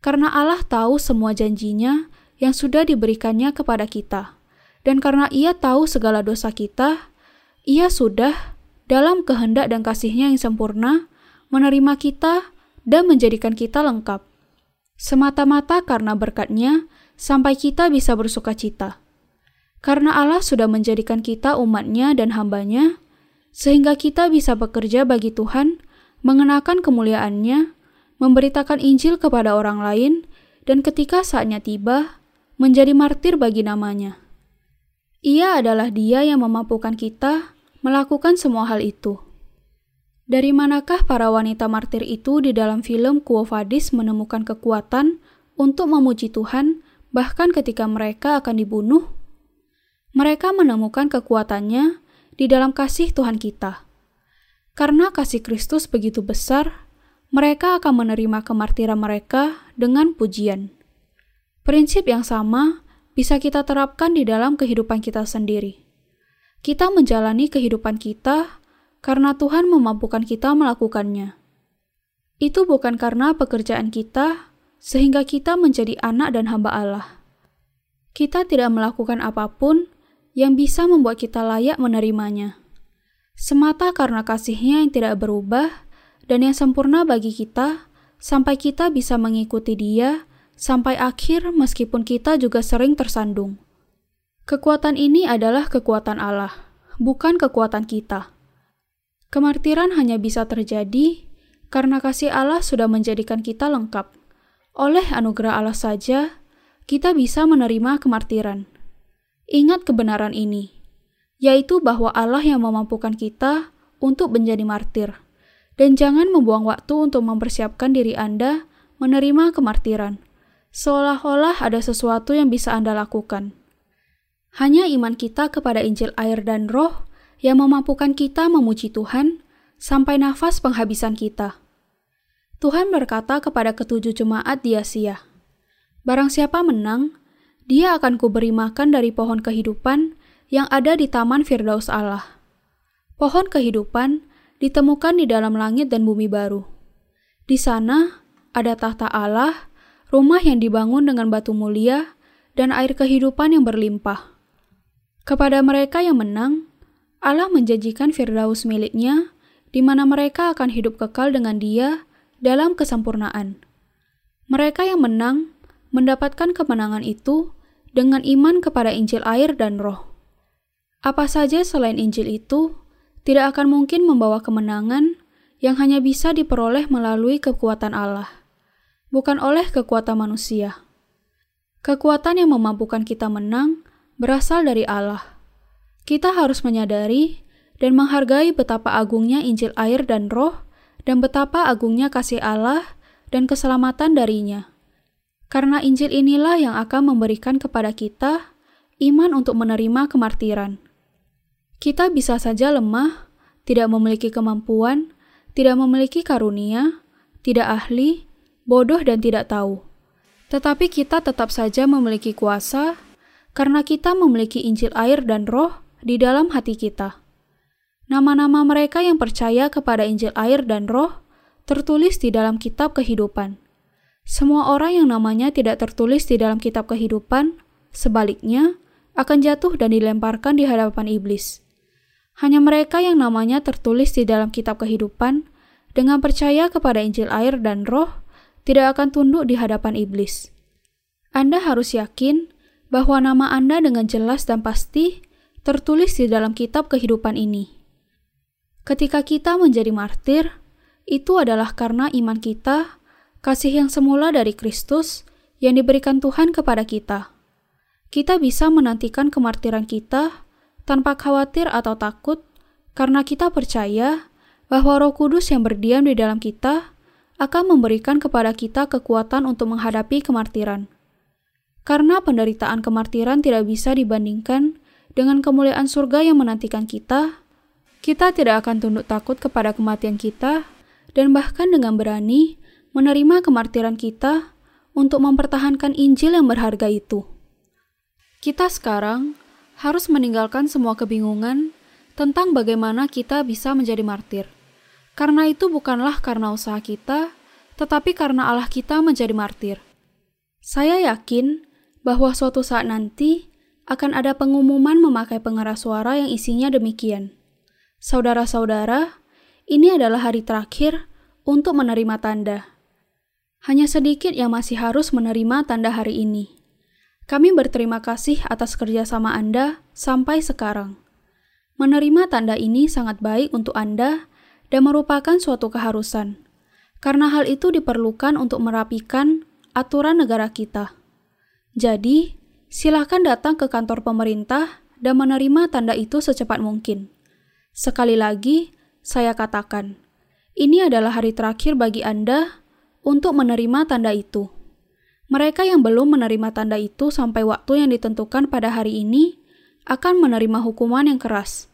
Karena Allah tahu semua janjinya yang sudah diberikannya kepada kita, dan karena Ia tahu segala dosa kita, Ia sudah dalam kehendak dan kasihnya yang sempurna menerima kita dan menjadikan kita lengkap. Semata-mata karena berkatnya, sampai kita bisa bersuka cita. Karena Allah sudah menjadikan kita umatnya dan hambanya, sehingga kita bisa bekerja bagi Tuhan, mengenakan kemuliaannya, memberitakan Injil kepada orang lain, dan ketika saatnya tiba, menjadi martir bagi namanya. Ia adalah dia yang memampukan kita melakukan semua hal itu. Dari manakah para wanita martir itu di dalam film Quo Vadis menemukan kekuatan untuk memuji Tuhan bahkan ketika mereka akan dibunuh? mereka menemukan kekuatannya di dalam kasih Tuhan kita. Karena kasih Kristus begitu besar, mereka akan menerima kemartiran mereka dengan pujian. Prinsip yang sama bisa kita terapkan di dalam kehidupan kita sendiri. Kita menjalani kehidupan kita karena Tuhan memampukan kita melakukannya. Itu bukan karena pekerjaan kita, sehingga kita menjadi anak dan hamba Allah. Kita tidak melakukan apa pun yang bisa membuat kita layak menerimanya. Semata karena kasihnya yang tidak berubah dan yang sempurna bagi kita, sampai kita bisa mengikuti dia sampai akhir meskipun kita juga sering tersandung. Kekuatan ini adalah kekuatan Allah, bukan kekuatan kita. Kemartiran hanya bisa terjadi karena kasih Allah sudah menjadikan kita lengkap. Oleh anugerah Allah saja, kita bisa menerima kemartiran. Ingat kebenaran ini, yaitu bahwa Allah yang memampukan kita untuk menjadi martir. Dan jangan membuang waktu untuk mempersiapkan diri Anda menerima kemartiran, seolah-olah ada sesuatu yang bisa Anda lakukan. Hanya iman kita kepada Injil air dan roh yang memampukan kita memuji Tuhan sampai nafas penghabisan kita. Tuhan berkata kepada ketujuh jemaat di Asia, Barang siapa menang, dia akan kuberi makan dari pohon kehidupan yang ada di taman Firdaus Allah. pohon kehidupan ditemukan di dalam langit dan bumi baru. Di sana ada tahta Allah, rumah yang dibangun dengan batu mulia, dan air kehidupan yang berlimpah. Kepada mereka yang menang, Allah menjanjikan Firdaus miliknya, di mana mereka akan hidup kekal dengan Dia dalam kesempurnaan. Mereka yang menang mendapatkan kemenangan itu dengan iman kepada Injil air dan Roh. Apa saja selain Injil itu tidak akan mungkin membawa kemenangan yang hanya bisa diperoleh melalui kekuatan Allah, bukan oleh kekuatan manusia. Kekuatan yang memampukan kita menang berasal dari Allah. Kita harus menyadari dan menghargai betapa agungnya Injil air dan Roh, dan betapa agungnya kasih Allah dan keselamatan darinya. Karena Injil inilah yang akan memberikan kepada kita iman untuk menerima kemartiran. Kita bisa saja lemah, tidak memiliki kemampuan, tidak memiliki karunia, tidak ahli, bodoh, dan tidak tahu. Tetapi kita tetap saja memiliki kuasa karena kita memiliki Injil air dan Roh di dalam hati kita. Nama-nama mereka yang percaya kepada Injil air dan Roh tertulis di dalam Kitab Kehidupan. Semua orang yang namanya tidak tertulis di dalam kitab kehidupan, sebaliknya, akan jatuh dan dilemparkan di hadapan iblis. Hanya mereka yang namanya tertulis di dalam kitab kehidupan, dengan percaya kepada Injil air dan roh, tidak akan tunduk di hadapan iblis. Anda harus yakin bahwa nama Anda dengan jelas dan pasti tertulis di dalam kitab kehidupan ini. Ketika kita menjadi martir, itu adalah karena iman kita kasih yang semula dari Kristus yang diberikan Tuhan kepada kita. Kita bisa menantikan kemartiran kita tanpa khawatir atau takut karena kita percaya bahwa Roh Kudus yang berdiam di dalam kita akan memberikan kepada kita kekuatan untuk menghadapi kemartiran. Karena penderitaan kemartiran tidak bisa dibandingkan dengan kemuliaan surga yang menantikan kita, kita tidak akan tunduk takut kepada kematian kita dan bahkan dengan berani menerima kemartiran kita untuk mempertahankan Injil yang berharga itu. Kita sekarang harus meninggalkan semua kebingungan tentang bagaimana kita bisa menjadi martir. Karena itu bukanlah karena usaha kita, tetapi karena Allah kita menjadi martir. Saya yakin bahwa suatu saat nanti akan ada pengumuman memakai pengeras suara yang isinya demikian. Saudara-saudara, ini adalah hari terakhir untuk menerima tanda. Hanya sedikit yang masih harus menerima tanda hari ini. Kami berterima kasih atas kerjasama Anda sampai sekarang. Menerima tanda ini sangat baik untuk Anda dan merupakan suatu keharusan, karena hal itu diperlukan untuk merapikan aturan negara kita. Jadi, silakan datang ke kantor pemerintah dan menerima tanda itu secepat mungkin. Sekali lagi, saya katakan, ini adalah hari terakhir bagi Anda untuk menerima tanda itu. Mereka yang belum menerima tanda itu sampai waktu yang ditentukan pada hari ini akan menerima hukuman yang keras.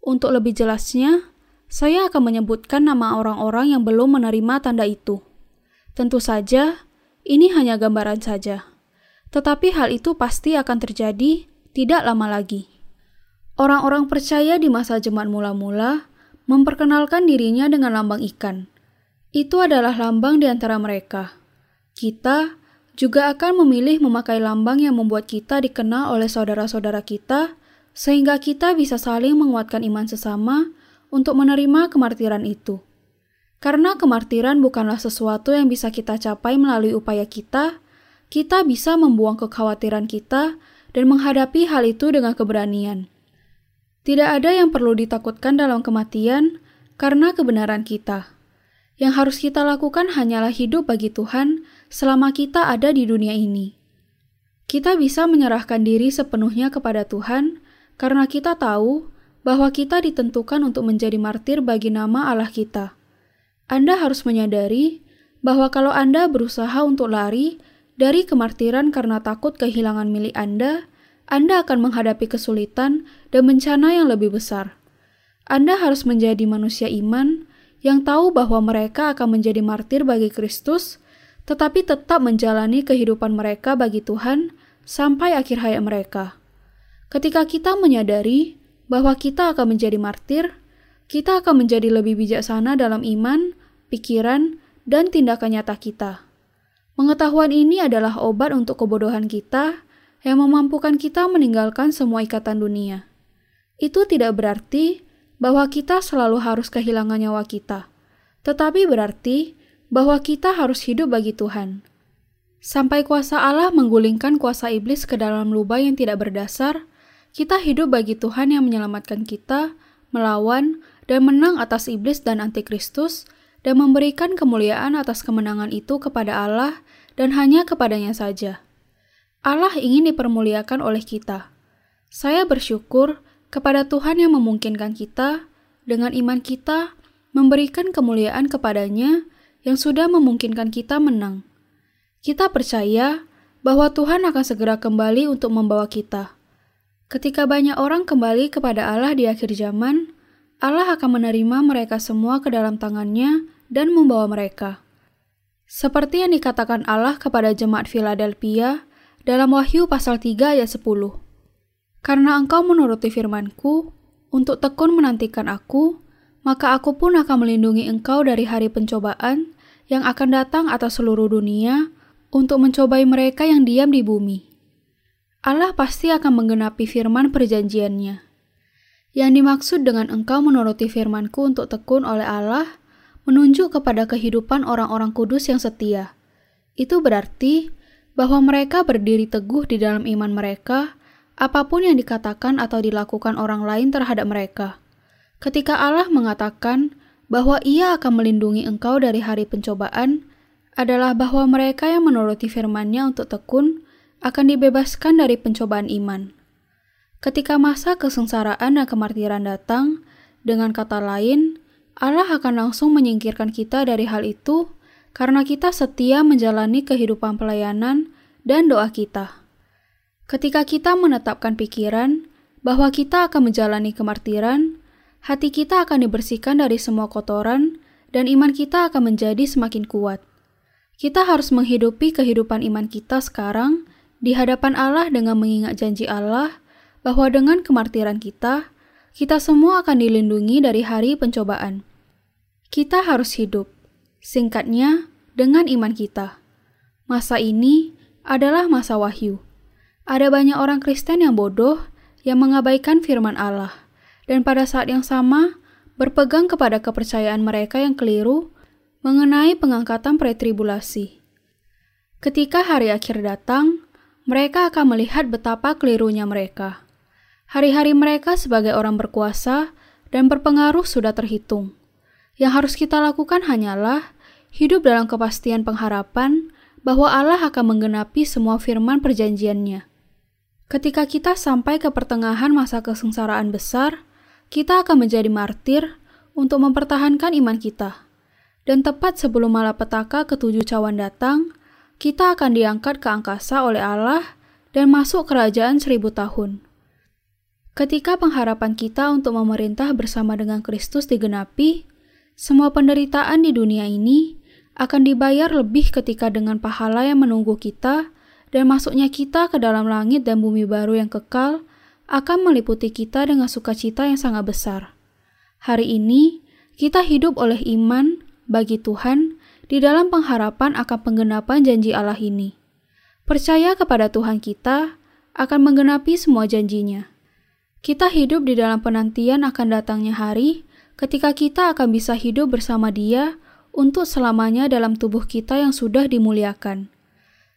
Untuk lebih jelasnya, saya akan menyebutkan nama orang-orang yang belum menerima tanda itu. Tentu saja, ini hanya gambaran saja. Tetapi hal itu pasti akan terjadi tidak lama lagi. Orang-orang percaya di masa jemaat mula-mula memperkenalkan dirinya dengan lambang ikan. Itu adalah lambang di antara mereka. Kita juga akan memilih memakai lambang yang membuat kita dikenal oleh saudara-saudara kita, sehingga kita bisa saling menguatkan iman sesama untuk menerima kemartiran itu. Karena kemartiran bukanlah sesuatu yang bisa kita capai melalui upaya kita, kita bisa membuang kekhawatiran kita dan menghadapi hal itu dengan keberanian. Tidak ada yang perlu ditakutkan dalam kematian karena kebenaran kita. Yang harus kita lakukan hanyalah hidup bagi Tuhan selama kita ada di dunia ini. Kita bisa menyerahkan diri sepenuhnya kepada Tuhan karena kita tahu bahwa kita ditentukan untuk menjadi martir bagi nama Allah kita. Anda harus menyadari bahwa kalau Anda berusaha untuk lari dari kemartiran karena takut kehilangan milik Anda, Anda akan menghadapi kesulitan dan bencana yang lebih besar. Anda harus menjadi manusia iman yang tahu bahwa mereka akan menjadi martir bagi Kristus, tetapi tetap menjalani kehidupan mereka bagi Tuhan sampai akhir hayat mereka. Ketika kita menyadari bahwa kita akan menjadi martir, kita akan menjadi lebih bijaksana dalam iman, pikiran, dan tindakan nyata kita. Pengetahuan ini adalah obat untuk kebodohan kita yang memampukan kita meninggalkan semua ikatan dunia. Itu tidak berarti bahwa kita selalu harus kehilangan nyawa kita, tetapi berarti bahwa kita harus hidup bagi Tuhan. Sampai kuasa Allah menggulingkan kuasa iblis ke dalam lubang yang tidak berdasar, kita hidup bagi Tuhan yang menyelamatkan kita, melawan, dan menang atas iblis dan antikristus, dan memberikan kemuliaan atas kemenangan itu kepada Allah dan hanya kepadanya saja. Allah ingin dipermuliakan oleh kita. Saya bersyukur kepada Tuhan yang memungkinkan kita, dengan iman kita, memberikan kemuliaan kepadanya yang sudah memungkinkan kita menang. Kita percaya bahwa Tuhan akan segera kembali untuk membawa kita. Ketika banyak orang kembali kepada Allah di akhir zaman, Allah akan menerima mereka semua ke dalam tangannya dan membawa mereka. Seperti yang dikatakan Allah kepada jemaat Philadelphia dalam Wahyu pasal 3 ayat 10. Karena engkau menuruti firmanku, untuk tekun menantikan aku, maka aku pun akan melindungi engkau dari hari pencobaan yang akan datang atas seluruh dunia untuk mencobai mereka yang diam di bumi. Allah pasti akan menggenapi firman perjanjiannya. Yang dimaksud dengan engkau menuruti firmanku untuk tekun oleh Allah menunjuk kepada kehidupan orang-orang kudus yang setia. Itu berarti bahwa mereka berdiri teguh di dalam iman mereka, apa pun yang dikatakan atau dilakukan orang lain terhadap mereka. Ketika Allah mengatakan bahwa Ia akan melindungi engkau dari hari pencobaan, adalah bahwa mereka yang menuruti firman-Nya untuk tekun akan dibebaskan dari pencobaan iman. Ketika masa kesengsaraan dan kemartiran datang, dengan kata lain, Allah akan langsung menyingkirkan kita dari hal itu karena kita setia menjalani kehidupan pelayanan dan doa kita. Ketika kita menetapkan pikiran bahwa kita akan menjalani kemartiran, hati kita akan dibersihkan dari semua kotoran dan iman kita akan menjadi semakin kuat. Kita harus menghidupi kehidupan iman kita sekarang di hadapan Allah dengan mengingat janji Allah bahwa dengan kemartiran kita, kita semua akan dilindungi dari hari pencobaan. Kita harus hidup, singkatnya, dengan iman kita. Masa ini adalah masa wahyu. Ada banyak orang Kristen yang bodoh yang mengabaikan firman Allah, dan pada saat yang sama berpegang kepada kepercayaan mereka yang keliru mengenai pengangkatan pretribulasi. Ketika hari akhir datang, mereka akan melihat betapa kelirunya mereka. Hari-hari mereka sebagai orang berkuasa dan berpengaruh sudah terhitung. Yang harus kita lakukan hanyalah hidup dalam kepastian pengharapan bahwa Allah akan menggenapi semua firman perjanjiannya. Ketika kita sampai ke pertengahan masa kesengsaraan besar, kita akan menjadi martir untuk mempertahankan iman kita. Dan tepat sebelum malapetaka ketujuh cawan datang, kita akan diangkat ke angkasa oleh Allah dan masuk kerajaan seribu tahun. Ketika pengharapan kita untuk memerintah bersama dengan Kristus digenapi, semua penderitaan di dunia ini akan dibayar lebih ketika dengan pahala yang menunggu kita dan masuknya kita ke dalam langit dan bumi baru yang kekal akan meliputi kita dengan sukacita yang sangat besar. Hari ini, kita hidup oleh iman bagi Tuhan di dalam pengharapan akan penggenapan janji Allah ini. Percaya kepada Tuhan kita akan menggenapi semua janjinya. Kita hidup di dalam penantian akan datangnya hari ketika kita akan bisa hidup bersama Dia untuk selamanya dalam tubuh kita yang sudah dimuliakan.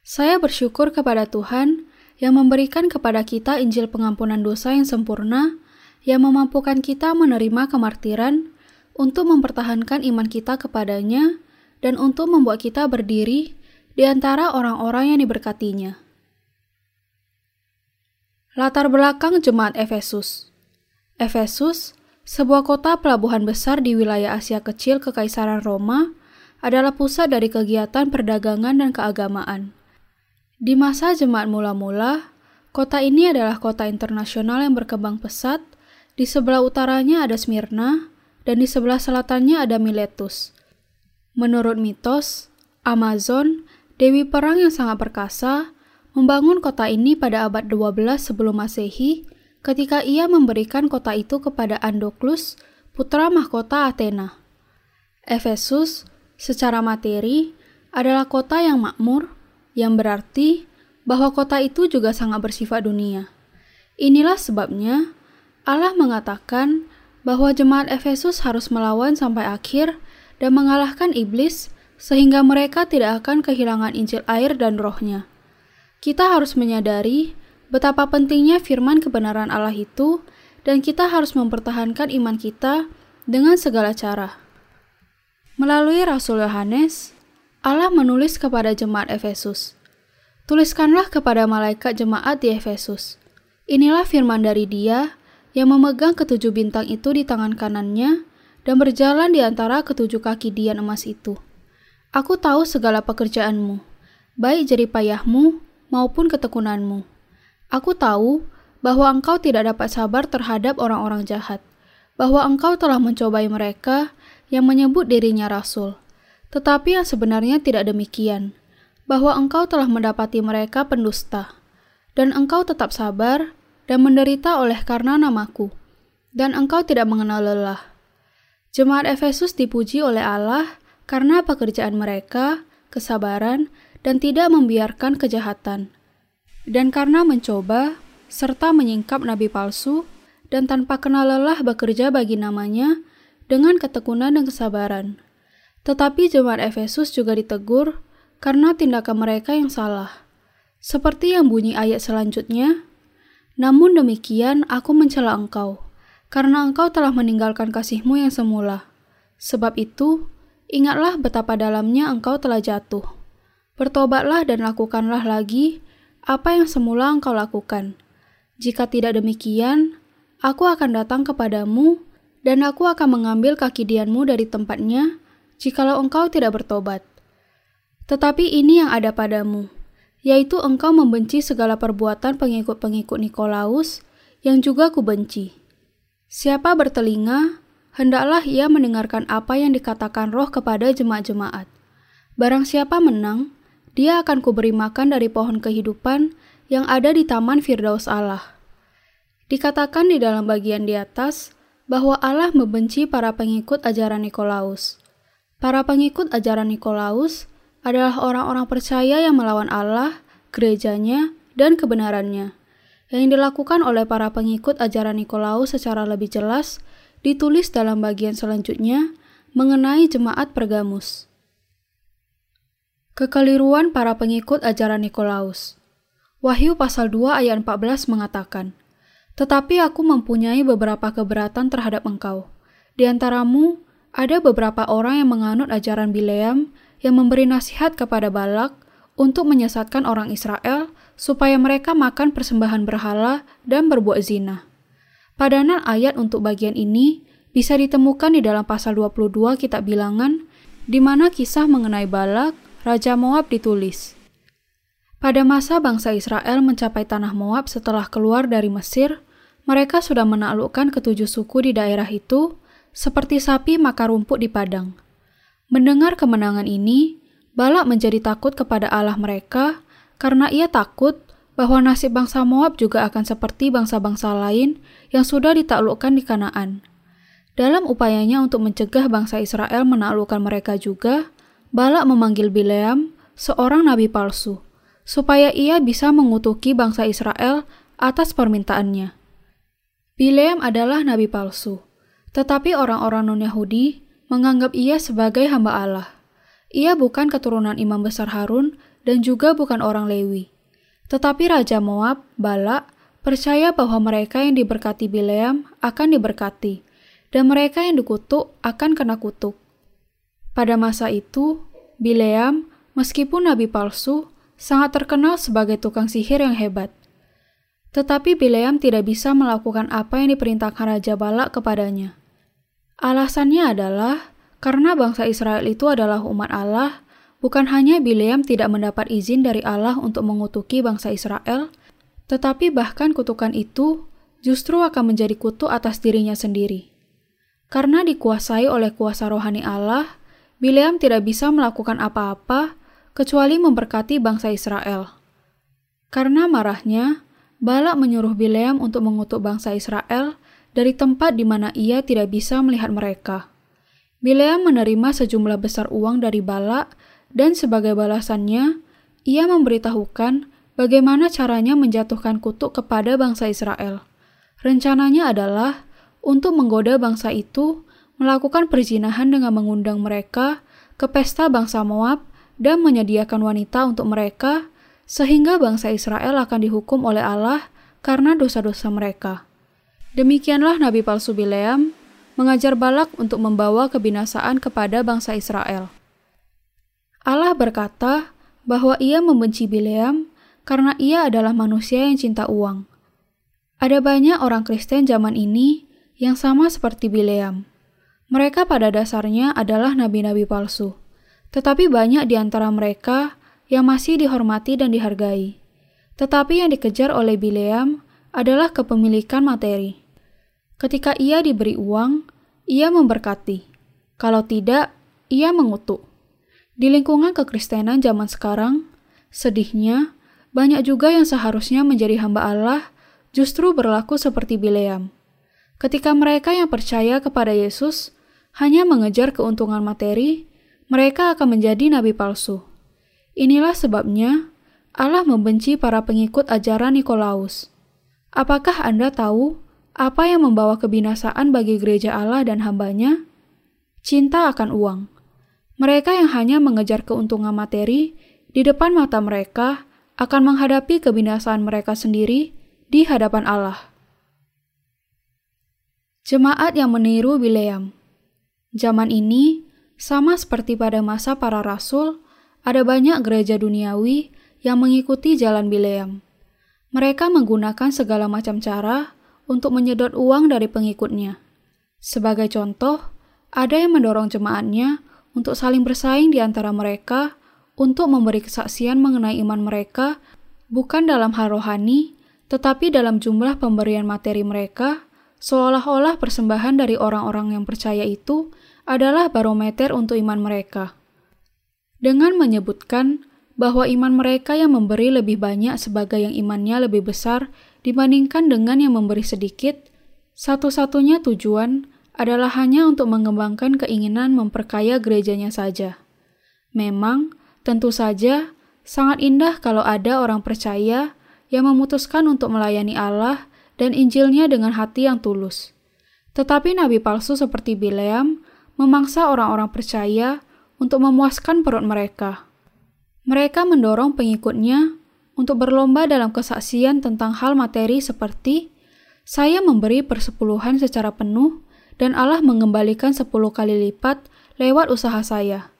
Saya bersyukur kepada Tuhan yang memberikan kepada kita Injil pengampunan dosa yang sempurna, yang memampukan kita menerima kemartiran untuk mempertahankan iman kita kepadanya dan untuk membuat kita berdiri di antara orang-orang yang diberkatinya. Latar belakang Jemaat Efesus Efesus, sebuah kota pelabuhan besar di wilayah Asia Kecil Kekaisaran Roma, adalah pusat dari kegiatan perdagangan dan keagamaan. Di masa jemaat mula-mula, kota ini adalah kota internasional yang berkembang pesat. Di sebelah utaranya ada Smyrna, dan di sebelah selatannya ada Miletus. Menurut mitos, Amazon, dewi perang yang sangat perkasa, membangun kota ini pada abad 12 sebelum Masehi ketika ia memberikan kota itu kepada Andoklus, putra mahkota Athena. Efesus, secara materi, adalah kota yang makmur, yang berarti bahwa kota itu juga sangat bersifat dunia. Inilah sebabnya Allah mengatakan bahwa jemaat Efesus harus melawan sampai akhir dan mengalahkan iblis sehingga mereka tidak akan kehilangan Injil air dan rohnya. Kita harus menyadari betapa pentingnya firman kebenaran Allah itu dan kita harus mempertahankan iman kita dengan segala cara. Melalui Rasul Yohanes, Allah menulis kepada jemaat Efesus. Tuliskanlah kepada malaikat jemaat di Efesus. Inilah firman dari dia yang memegang ketujuh bintang itu di tangan kanannya dan berjalan di antara ketujuh kaki dian emas itu. Aku tahu segala pekerjaanmu, baik jeripayahmu maupun ketekunanmu. Aku tahu bahwa engkau tidak dapat sabar terhadap orang-orang jahat, bahwa engkau telah mencobai mereka yang menyebut dirinya rasul, tetapi yang sebenarnya tidak demikian, bahwa engkau telah mendapati mereka pendusta, dan engkau tetap sabar dan menderita oleh karena namaku, dan engkau tidak mengenal lelah. Jemaat Efesus dipuji oleh Allah karena pekerjaan mereka, kesabaran, dan tidak membiarkan kejahatan. Dan karena mencoba, serta menyingkap nabi palsu, dan tanpa kenal lelah bekerja bagi namanya dengan ketekunan dan kesabaran. Tetapi jemaat Efesus juga ditegur karena tindakan mereka yang salah. Seperti yang bunyi ayat selanjutnya, Namun demikian aku mencela engkau, karena engkau telah meninggalkan kasihmu yang semula. Sebab itu, ingatlah betapa dalamnya engkau telah jatuh. Bertobatlah dan lakukanlah lagi apa yang semula engkau lakukan jika tidak demikian, aku akan datang kepadamu, dan aku akan mengambil kaki dianmu dari tempatnya, jikalau engkau tidak bertobat. Tetapi ini yang ada padamu, yaitu engkau membenci segala perbuatan pengikut-pengikut Nikolaus, yang juga kubenci. Siapa bertelinga, hendaklah ia mendengarkan apa yang dikatakan roh kepada jemaat-jemaat. Barang siapa menang, dia akan kuberi makan dari pohon kehidupan yang ada di Taman Firdaus Allah. Dikatakan di dalam bagian di atas bahwa Allah membenci para pengikut ajaran Nikolaus. Para pengikut ajaran Nikolaus adalah orang-orang percaya yang melawan Allah, gerejanya, dan kebenarannya. Yang dilakukan oleh para pengikut ajaran Nikolaus secara lebih jelas ditulis dalam bagian selanjutnya mengenai jemaat Pergamus. Kekeliruan para pengikut ajaran Nikolaus. Wahyu pasal 2 ayat 14 mengatakan, Tetapi aku mempunyai beberapa keberatan terhadap engkau. Di antaramu, ada beberapa orang yang menganut ajaran Bileam yang memberi nasihat kepada Balak untuk menyesatkan orang Israel supaya mereka makan persembahan berhala dan berbuat zina. Padanan ayat untuk bagian ini bisa ditemukan di dalam pasal 22 kitab bilangan, di mana kisah mengenai Balak, Raja Moab ditulis. Pada masa bangsa Israel mencapai tanah Moab setelah keluar dari Mesir, mereka sudah menaklukkan ketujuh suku di daerah itu, seperti sapi makan rumput di padang. Mendengar kemenangan ini, Balak menjadi takut kepada Allah mereka karena ia takut bahwa nasib bangsa Moab juga akan seperti bangsa-bangsa lain yang sudah ditaklukkan di Kanaan. Dalam upayanya untuk mencegah bangsa Israel menaklukkan mereka juga, Balak memanggil Bileam, seorang nabi palsu supaya ia bisa mengutuki bangsa Israel atas permintaannya. Bileam adalah nabi palsu, tetapi orang-orang non-Yahudi menganggap ia sebagai hamba Allah. Ia bukan keturunan imam besar Harun dan juga bukan orang Lewi. Tetapi Raja Moab, Balak, percaya bahwa mereka yang diberkati Bileam akan diberkati, dan mereka yang dikutuk akan kena kutuk. Pada masa itu, Bileam, meskipun nabi palsu, sangat terkenal sebagai tukang sihir yang hebat. Tetapi Bileam tidak bisa melakukan apa yang diperintahkan Raja Balak kepadanya. Alasannya adalah karena bangsa Israel itu adalah umat Allah, bukan hanya Bileam tidak mendapat izin dari Allah untuk mengutuki bangsa Israel, tetapi bahkan kutukan itu justru akan menjadi kutuk atas dirinya sendiri. Karena dikuasai oleh kuasa rohani Allah, Bileam tidak bisa melakukan apa-apa kecuali memberkati bangsa Israel. Karena marahnya, Balak menyuruh Bileam untuk mengutuk bangsa Israel dari tempat di mana ia tidak bisa melihat mereka. Bileam menerima sejumlah besar uang dari Balak dan sebagai balasannya, ia memberitahukan bagaimana caranya menjatuhkan kutuk kepada bangsa Israel. Rencananya adalah untuk menggoda bangsa itu melakukan perzinahan dengan mengundang mereka ke pesta bangsa Moab dan menyediakan wanita untuk mereka, sehingga bangsa Israel akan dihukum oleh Allah karena dosa-dosa mereka. Demikianlah Nabi palsu Bileam mengajar Balak untuk membawa kebinasaan kepada bangsa Israel. Allah berkata bahwa ia membenci Bileam karena ia adalah manusia yang cinta uang. Ada banyak orang Kristen zaman ini yang sama seperti Bileam. Mereka pada dasarnya adalah nabi-nabi palsu, tetapi banyak di antara mereka yang masih dihormati dan dihargai. Tetapi yang dikejar oleh Bileam adalah kepemilikan materi. Ketika ia diberi uang, ia memberkati. Kalau tidak, ia mengutuk. Di lingkungan kekristenan zaman sekarang, sedihnya, banyak juga yang seharusnya menjadi hamba Allah justru berlaku seperti Bileam. Ketika mereka yang percaya kepada Yesus hanya mengejar keuntungan materi, mereka akan menjadi nabi palsu. Inilah sebabnya Allah membenci para pengikut ajaran Nikolaus. Apakah Anda tahu apa yang membawa kebinasaan bagi gereja Allah dan hambanya? Cinta akan uang. Mereka yang hanya mengejar keuntungan materi di depan mata mereka akan menghadapi kebinasaan mereka sendiri di hadapan Allah. Jemaat yang meniru Bileam Zaman ini, sama seperti pada masa para rasul, ada banyak gereja duniawi yang mengikuti jalan Bileam. Mereka menggunakan segala macam cara untuk menyedot uang dari pengikutnya. Sebagai contoh, ada yang mendorong jemaatnya untuk saling bersaing di antara mereka untuk memberi kesaksian mengenai iman mereka bukan dalam hal rohani, tetapi dalam jumlah pemberian materi mereka, seolah-olah persembahan dari orang-orang yang percaya itu adalah barometer untuk iman mereka. Dengan menyebutkan bahwa iman mereka yang memberi lebih banyak sebagai yang imannya lebih besar dibandingkan dengan yang memberi sedikit, satu-satunya tujuan adalah hanya untuk mengembangkan keinginan memperkaya gerejanya saja. Memang, tentu saja, sangat indah kalau ada orang percaya yang memutuskan untuk melayani Allah dan Injilnya dengan hati yang tulus. Tetapi nabi palsu seperti Bileam memangsa orang-orang percaya untuk memuaskan perut mereka. Mereka mendorong pengikutnya untuk berlomba dalam kesaksian tentang hal materi seperti saya memberi persepuluhan secara penuh dan Allah mengembalikan sepuluh kali lipat lewat usaha saya.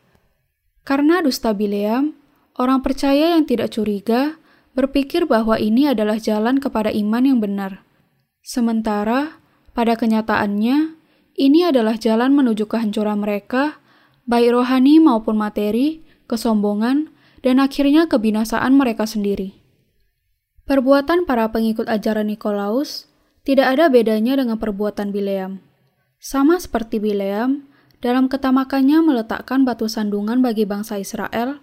Karena dusta Bileam, orang percaya yang tidak curiga berpikir bahwa ini adalah jalan kepada iman yang benar. Sementara, pada kenyataannya, ini adalah jalan menuju kehancuran mereka, baik rohani maupun materi, kesombongan, dan akhirnya kebinasaan mereka sendiri. Perbuatan para pengikut ajaran Nikolaus tidak ada bedanya dengan perbuatan Bileam. Sama seperti Bileam, dalam ketamakannya meletakkan batu sandungan bagi bangsa Israel,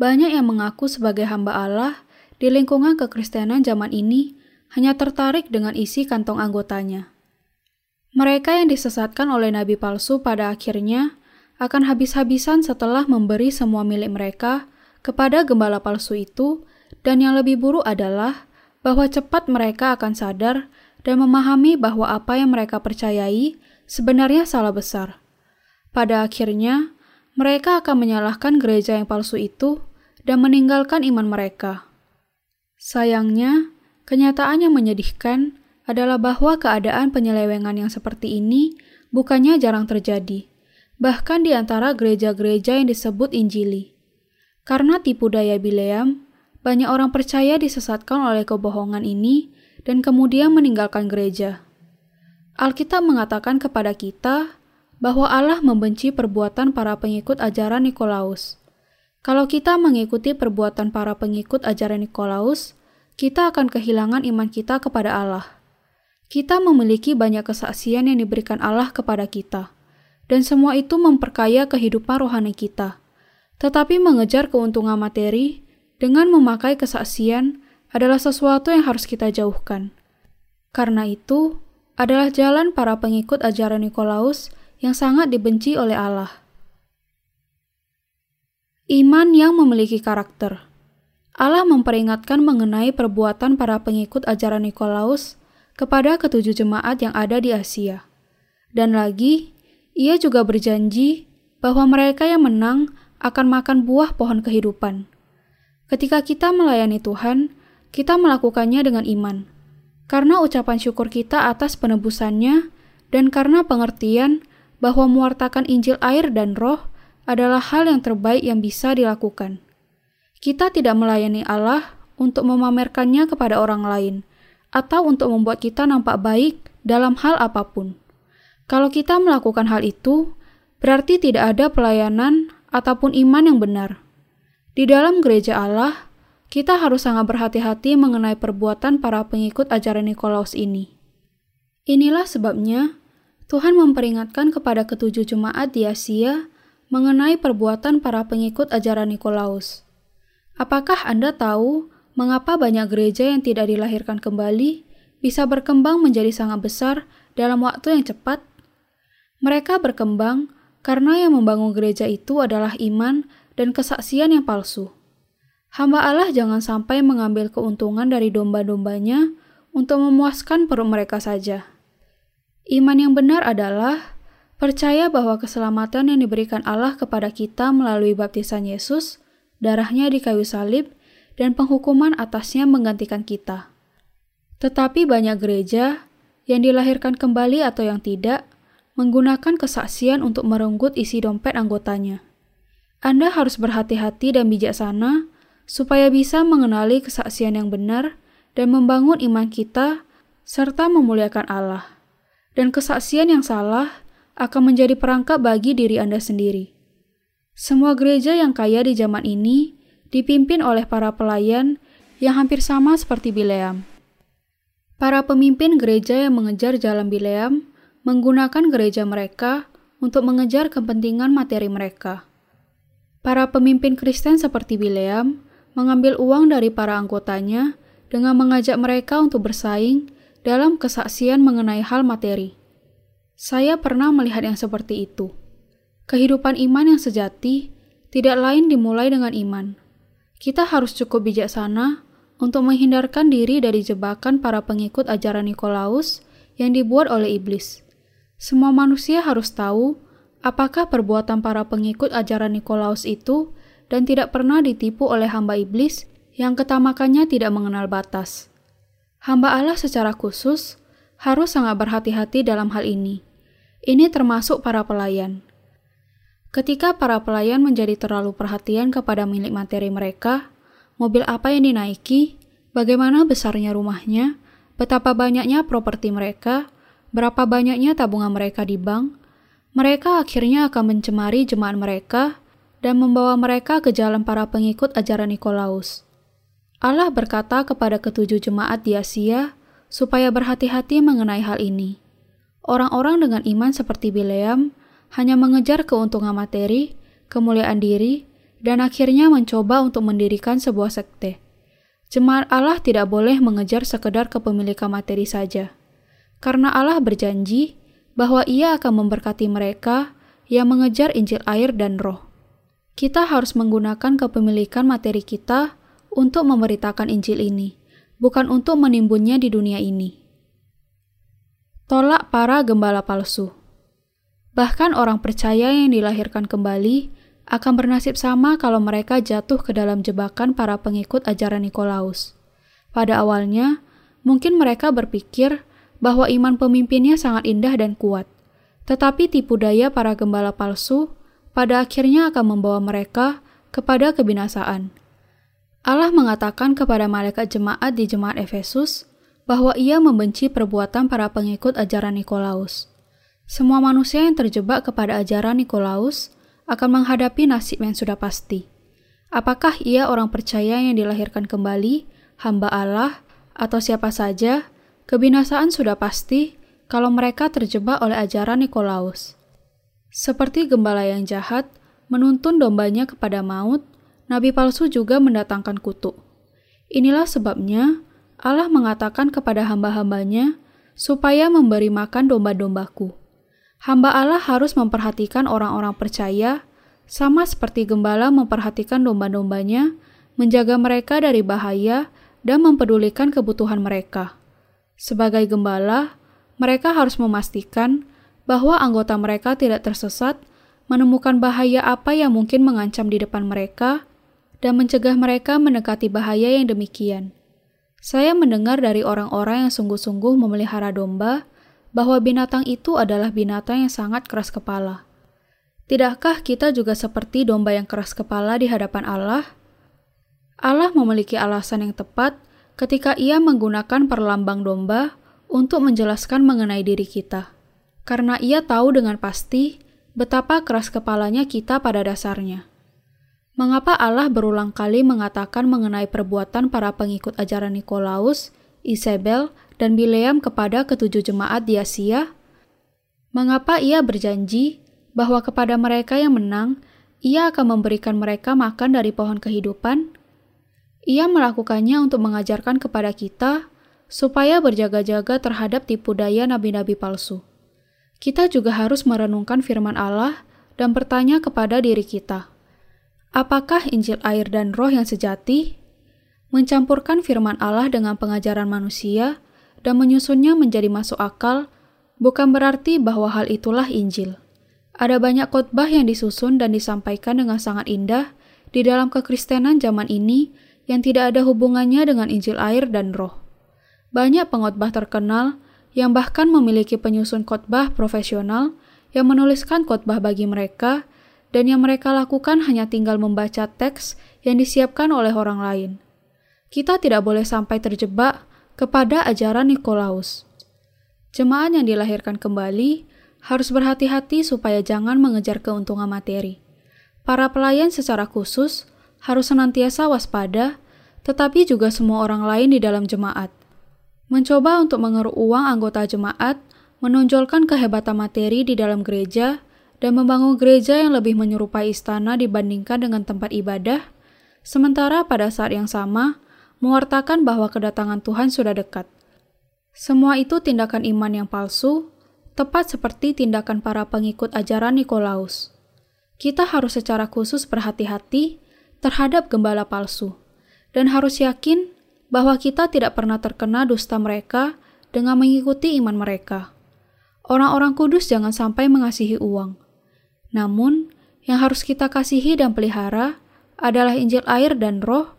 banyak yang mengaku sebagai hamba Allah di lingkungan kekristenan zaman ini hanya tertarik dengan isi kantong anggotanya. Mereka yang disesatkan oleh nabi palsu pada akhirnya akan habis-habisan setelah memberi semua milik mereka kepada gembala palsu itu, dan yang lebih buruk adalah bahwa cepat mereka akan sadar dan memahami bahwa apa yang mereka percayai sebenarnya salah besar. Pada akhirnya, mereka akan menyalahkan gereja yang palsu itu dan meninggalkan iman mereka. Sayangnya, kenyataan yang menyedihkan adalah bahwa keadaan penyelewengan yang seperti ini bukannya jarang terjadi, bahkan di antara gereja-gereja yang disebut Injili. Karena tipu daya Bileam, banyak orang percaya disesatkan oleh kebohongan ini dan kemudian meninggalkan gereja. Alkitab mengatakan kepada kita bahwa Allah membenci perbuatan para pengikut ajaran Nikolaus. Kalau kita mengikuti perbuatan para pengikut ajaran Nikolaus, kita akan kehilangan iman kita kepada Allah. Kita memiliki banyak kesaksian yang diberikan Allah kepada kita, dan semua itu memperkaya kehidupan rohani kita. Tetapi mengejar keuntungan materi dengan memakai kesaksian adalah sesuatu yang harus kita jauhkan. Karena itu, adalah jalan para pengikut ajaran Nikolaus yang sangat dibenci oleh Allah. Iman yang memiliki karakter Allah memperingatkan mengenai perbuatan para pengikut ajaran Nikolaus kepada ketujuh jemaat yang ada di Asia. Dan lagi, ia juga berjanji bahwa mereka yang menang akan makan buah pohon kehidupan. Ketika kita melayani Tuhan, kita melakukannya dengan iman, karena ucapan syukur kita atas penebusannya dan karena pengertian bahwa mewartakan Injil air dan roh adalah hal yang terbaik yang bisa dilakukan. Kita tidak melayani Allah untuk memamerkannya kepada orang lain, atau untuk membuat kita nampak baik dalam hal apa pun. Kalau kita melakukan hal itu, berarti tidak ada pelayanan ataupun iman yang benar. Di dalam gereja Allah, kita harus sangat berhati-hati mengenai perbuatan para pengikut ajaran Nikolaus ini. Inilah sebabnya Tuhan memperingatkan kepada ketujuh jemaat di Asia mengenai perbuatan para pengikut ajaran Nikolaus. Apakah Anda tahu mengapa banyak gereja yang tidak dilahirkan kembali bisa berkembang menjadi sangat besar dalam waktu yang cepat? Mereka berkembang karena yang membangun gereja itu adalah iman dan kesaksian yang palsu. Hamba Allah jangan sampai mengambil keuntungan dari domba-dombanya untuk memuaskan perut mereka saja. Iman yang benar adalah percaya bahwa keselamatan yang diberikan Allah kepada kita melalui baptisan Yesus, darahnya di kayu salib, dan penghukuman atasnya menggantikan kita. Tetapi banyak gereja yang dilahirkan kembali atau yang tidak menggunakan kesaksian untuk merenggut isi dompet anggotanya. Anda harus berhati-hati dan bijaksana supaya bisa mengenali kesaksian yang benar dan membangun iman kita serta memuliakan Allah. Dan kesaksian yang salah akan menjadi perangkap bagi diri Anda sendiri. Semua gereja yang kaya di zaman ini dipimpin oleh para pelayan yang hampir sama seperti Bileam. Para pemimpin gereja yang mengejar jalan Bileam menggunakan gereja mereka untuk mengejar kepentingan materi mereka. Para pemimpin Kristen seperti Bileam mengambil uang dari para anggotanya dengan mengajak mereka untuk bersaing dalam kesaksian mengenai hal materi. Saya pernah melihat yang seperti itu. Kehidupan iman yang sejati tidak lain dimulai dengan iman. Kita harus cukup bijaksana untuk menghindarkan diri dari jebakan para pengikut ajaran Nikolaus yang dibuat oleh iblis. Semua manusia harus tahu apakah perbuatan para pengikut ajaran Nikolaus itu dan tidak pernah ditipu oleh hamba iblis yang ketamakannya tidak mengenal batas. Hamba Allah secara khusus harus sangat berhati-hati dalam hal ini. Ini termasuk para pelayan. Ketika para pelayan menjadi terlalu perhatian kepada milik materi mereka, mobil apa yang dinaiki, bagaimana besarnya rumahnya, betapa banyaknya properti mereka, berapa banyaknya tabungan mereka di bank, mereka akhirnya akan mencemari jemaat mereka dan membawa mereka ke jalan para pengikut ajaran Nikolaus. Allah berkata kepada ketujuh jemaat di Asia supaya berhati-hati mengenai hal ini. Orang-orang dengan iman seperti Bileam hanya mengejar keuntungan materi, kemuliaan diri, dan akhirnya mencoba untuk mendirikan sebuah sekte. Jemaat Allah tidak boleh mengejar sekedar kepemilikan materi saja karena Allah berjanji bahwa Ia akan memberkati mereka yang mengejar Injil air dan Roh. Kita harus menggunakan kepemilikan materi kita untuk memberitakan Injil ini, bukan untuk menimbunnya di dunia ini. Tolak para gembala palsu. Bahkan orang percaya yang dilahirkan kembali akan bernasib sama kalau mereka jatuh ke dalam jebakan para pengikut ajaran Nikolaus. Pada awalnya, mungkin mereka berpikir bahwa iman pemimpinnya sangat indah dan kuat. Tetapi tipu daya para gembala palsu pada akhirnya akan membawa mereka kepada kebinasaan. Allah mengatakan kepada malaikat jemaat di jemaat Efesus bahwa ia membenci perbuatan para pengikut ajaran Nikolaus. Semua manusia yang terjebak kepada ajaran Nikolaus akan menghadapi nasib yang sudah pasti. Apakah ia orang percaya yang dilahirkan kembali, hamba Allah, atau siapa saja Kebinasaan sudah pasti kalau mereka terjebak oleh ajaran Nikolaus. Seperti gembala yang jahat menuntun dombanya kepada maut, nabi palsu juga mendatangkan kutuk. Inilah sebabnya Allah mengatakan kepada hamba-hambanya supaya memberi makan domba-dombaku. Hamba Allah harus memperhatikan orang-orang percaya, sama seperti gembala memperhatikan domba-dombanya, menjaga mereka dari bahaya, dan mempedulikan kebutuhan mereka. Sebagai gembala, mereka harus memastikan bahwa anggota mereka tidak tersesat, menemukan bahaya apa yang mungkin mengancam di depan mereka, dan mencegah mereka mendekati bahaya yang demikian. Saya mendengar dari orang-orang yang sungguh-sungguh memelihara domba bahwa binatang itu adalah binatang yang sangat keras kepala. Tidakkah kita juga seperti domba yang keras kepala di hadapan Allah? Allah memiliki alasan yang tepat ketika Ia menggunakan perlambang domba untuk menjelaskan mengenai diri kita, karena Ia tahu dengan pasti betapa keras kepalanya kita pada dasarnya. Mengapa Allah berulang kali mengatakan mengenai perbuatan para pengikut ajaran Nikolaus, Isabel, dan Bileam kepada ketujuh jemaat di Asia? Mengapa ia berjanji bahwa kepada mereka yang menang, ia akan memberikan mereka makan dari pohon kehidupan? Ia melakukannya untuk mengajarkan kepada kita supaya berjaga-jaga terhadap tipu daya nabi-nabi palsu. Kita juga harus merenungkan firman Allah dan bertanya kepada diri kita Apakah Injil air dan roh yang sejati? Mencampurkan firman Allah dengan pengajaran manusia dan menyusunnya menjadi masuk akal bukan berarti bahwa hal itulah Injil. Ada banyak khotbah yang disusun dan disampaikan dengan sangat indah di dalam kekristenan zaman ini yang tidak ada hubungannya dengan Injil air dan roh. Banyak pengkhotbah terkenal yang bahkan memiliki penyusun khotbah profesional yang menuliskan khotbah bagi mereka dan yang mereka lakukan hanya tinggal membaca teks yang disiapkan oleh orang lain. Kita tidak boleh sampai terjebak kepada ajaran Nikolaus. Jemaat yang dilahirkan kembali harus berhati-hati supaya jangan mengejar keuntungan materi. Para pelayan secara khusus harus senantiasa waspada, tetapi juga semua orang lain di dalam jemaat. Mencoba untuk mengeruk uang anggota jemaat menonjolkan kehebatan materi di dalam gereja dan membangun gereja yang lebih menyerupai istana dibandingkan dengan tempat ibadah, sementara pada saat yang sama mewartakan bahwa kedatangan Tuhan sudah dekat. Semua itu tindakan iman yang palsu, tepat seperti tindakan para pengikut ajaran Nikolaus. Kita harus secara khusus berhati-hati terhadap gembala palsu, dan harus yakin bahwa kita tidak pernah terkena dusta mereka dengan mengikuti iman mereka. Orang-orang kudus jangan sampai mengasihi uang namun, yang harus kita kasihi dan pelihara adalah Injil air dan roh,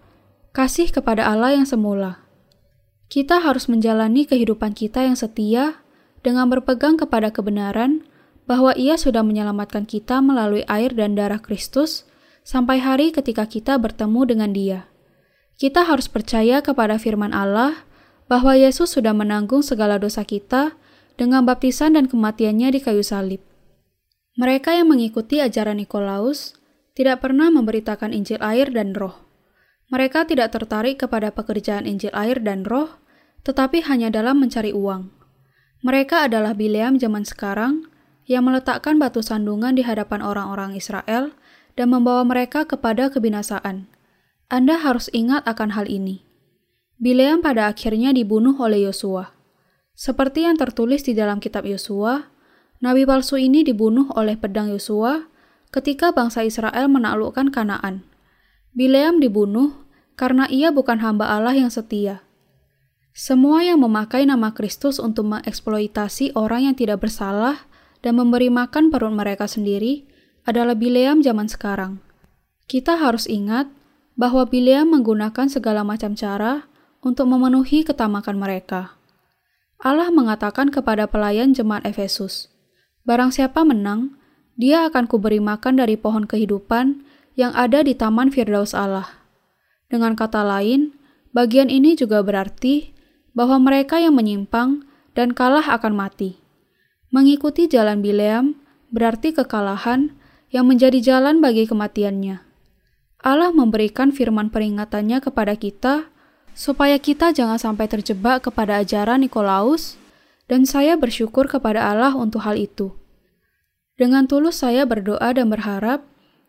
kasih kepada Allah yang semula. Kita harus menjalani kehidupan kita yang setia dengan berpegang kepada kebenaran bahwa Ia sudah menyelamatkan kita melalui air dan darah Kristus sampai hari ketika kita bertemu dengan Dia. Kita harus percaya kepada firman Allah bahwa Yesus sudah menanggung segala dosa kita dengan baptisan dan kematiannya di kayu salib. Mereka yang mengikuti ajaran Nikolaus tidak pernah memberitakan Injil air dan roh. Mereka tidak tertarik kepada pekerjaan Injil air dan roh, tetapi hanya dalam mencari uang. Mereka adalah Bileam zaman sekarang yang meletakkan batu sandungan di hadapan orang-orang Israel dan membawa mereka kepada kebinasaan. Anda harus ingat akan hal ini. Bileam pada akhirnya dibunuh oleh Yosua. Seperti yang tertulis di dalam kitab Yosua, Nabi palsu ini dibunuh oleh pedang Yosua ketika bangsa Israel menaklukkan Kanaan. Bileam dibunuh karena ia bukan hamba Allah yang setia. Semua yang memakai nama Kristus untuk mengeksploitasi orang yang tidak bersalah dan memberi makan perut mereka sendiri adalah Bileam zaman sekarang. Kita harus ingat bahwa Bileam menggunakan segala macam cara untuk memenuhi ketamakan mereka. Allah mengatakan kepada pelayan jemaat Efesus, Barang siapa menang, dia akan kuberi makan dari pohon kehidupan yang ada di taman Firdaus Allah. Dengan kata lain, bagian ini juga berarti bahwa mereka yang menyimpang dan kalah akan mati. Mengikuti jalan Bileam berarti kekalahan yang menjadi jalan bagi kematiannya. Allah memberikan firman peringatannya kepada kita supaya kita jangan sampai terjebak kepada ajaran Nikolaus dan saya bersyukur kepada Allah untuk hal itu. Dengan tulus saya berdoa dan berharap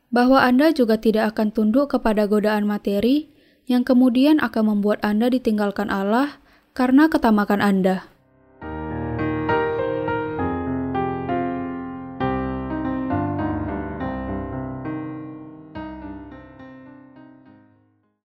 bahwa Anda juga tidak akan tunduk kepada godaan materi yang kemudian akan membuat Anda ditinggalkan Allah karena ketamakan Anda.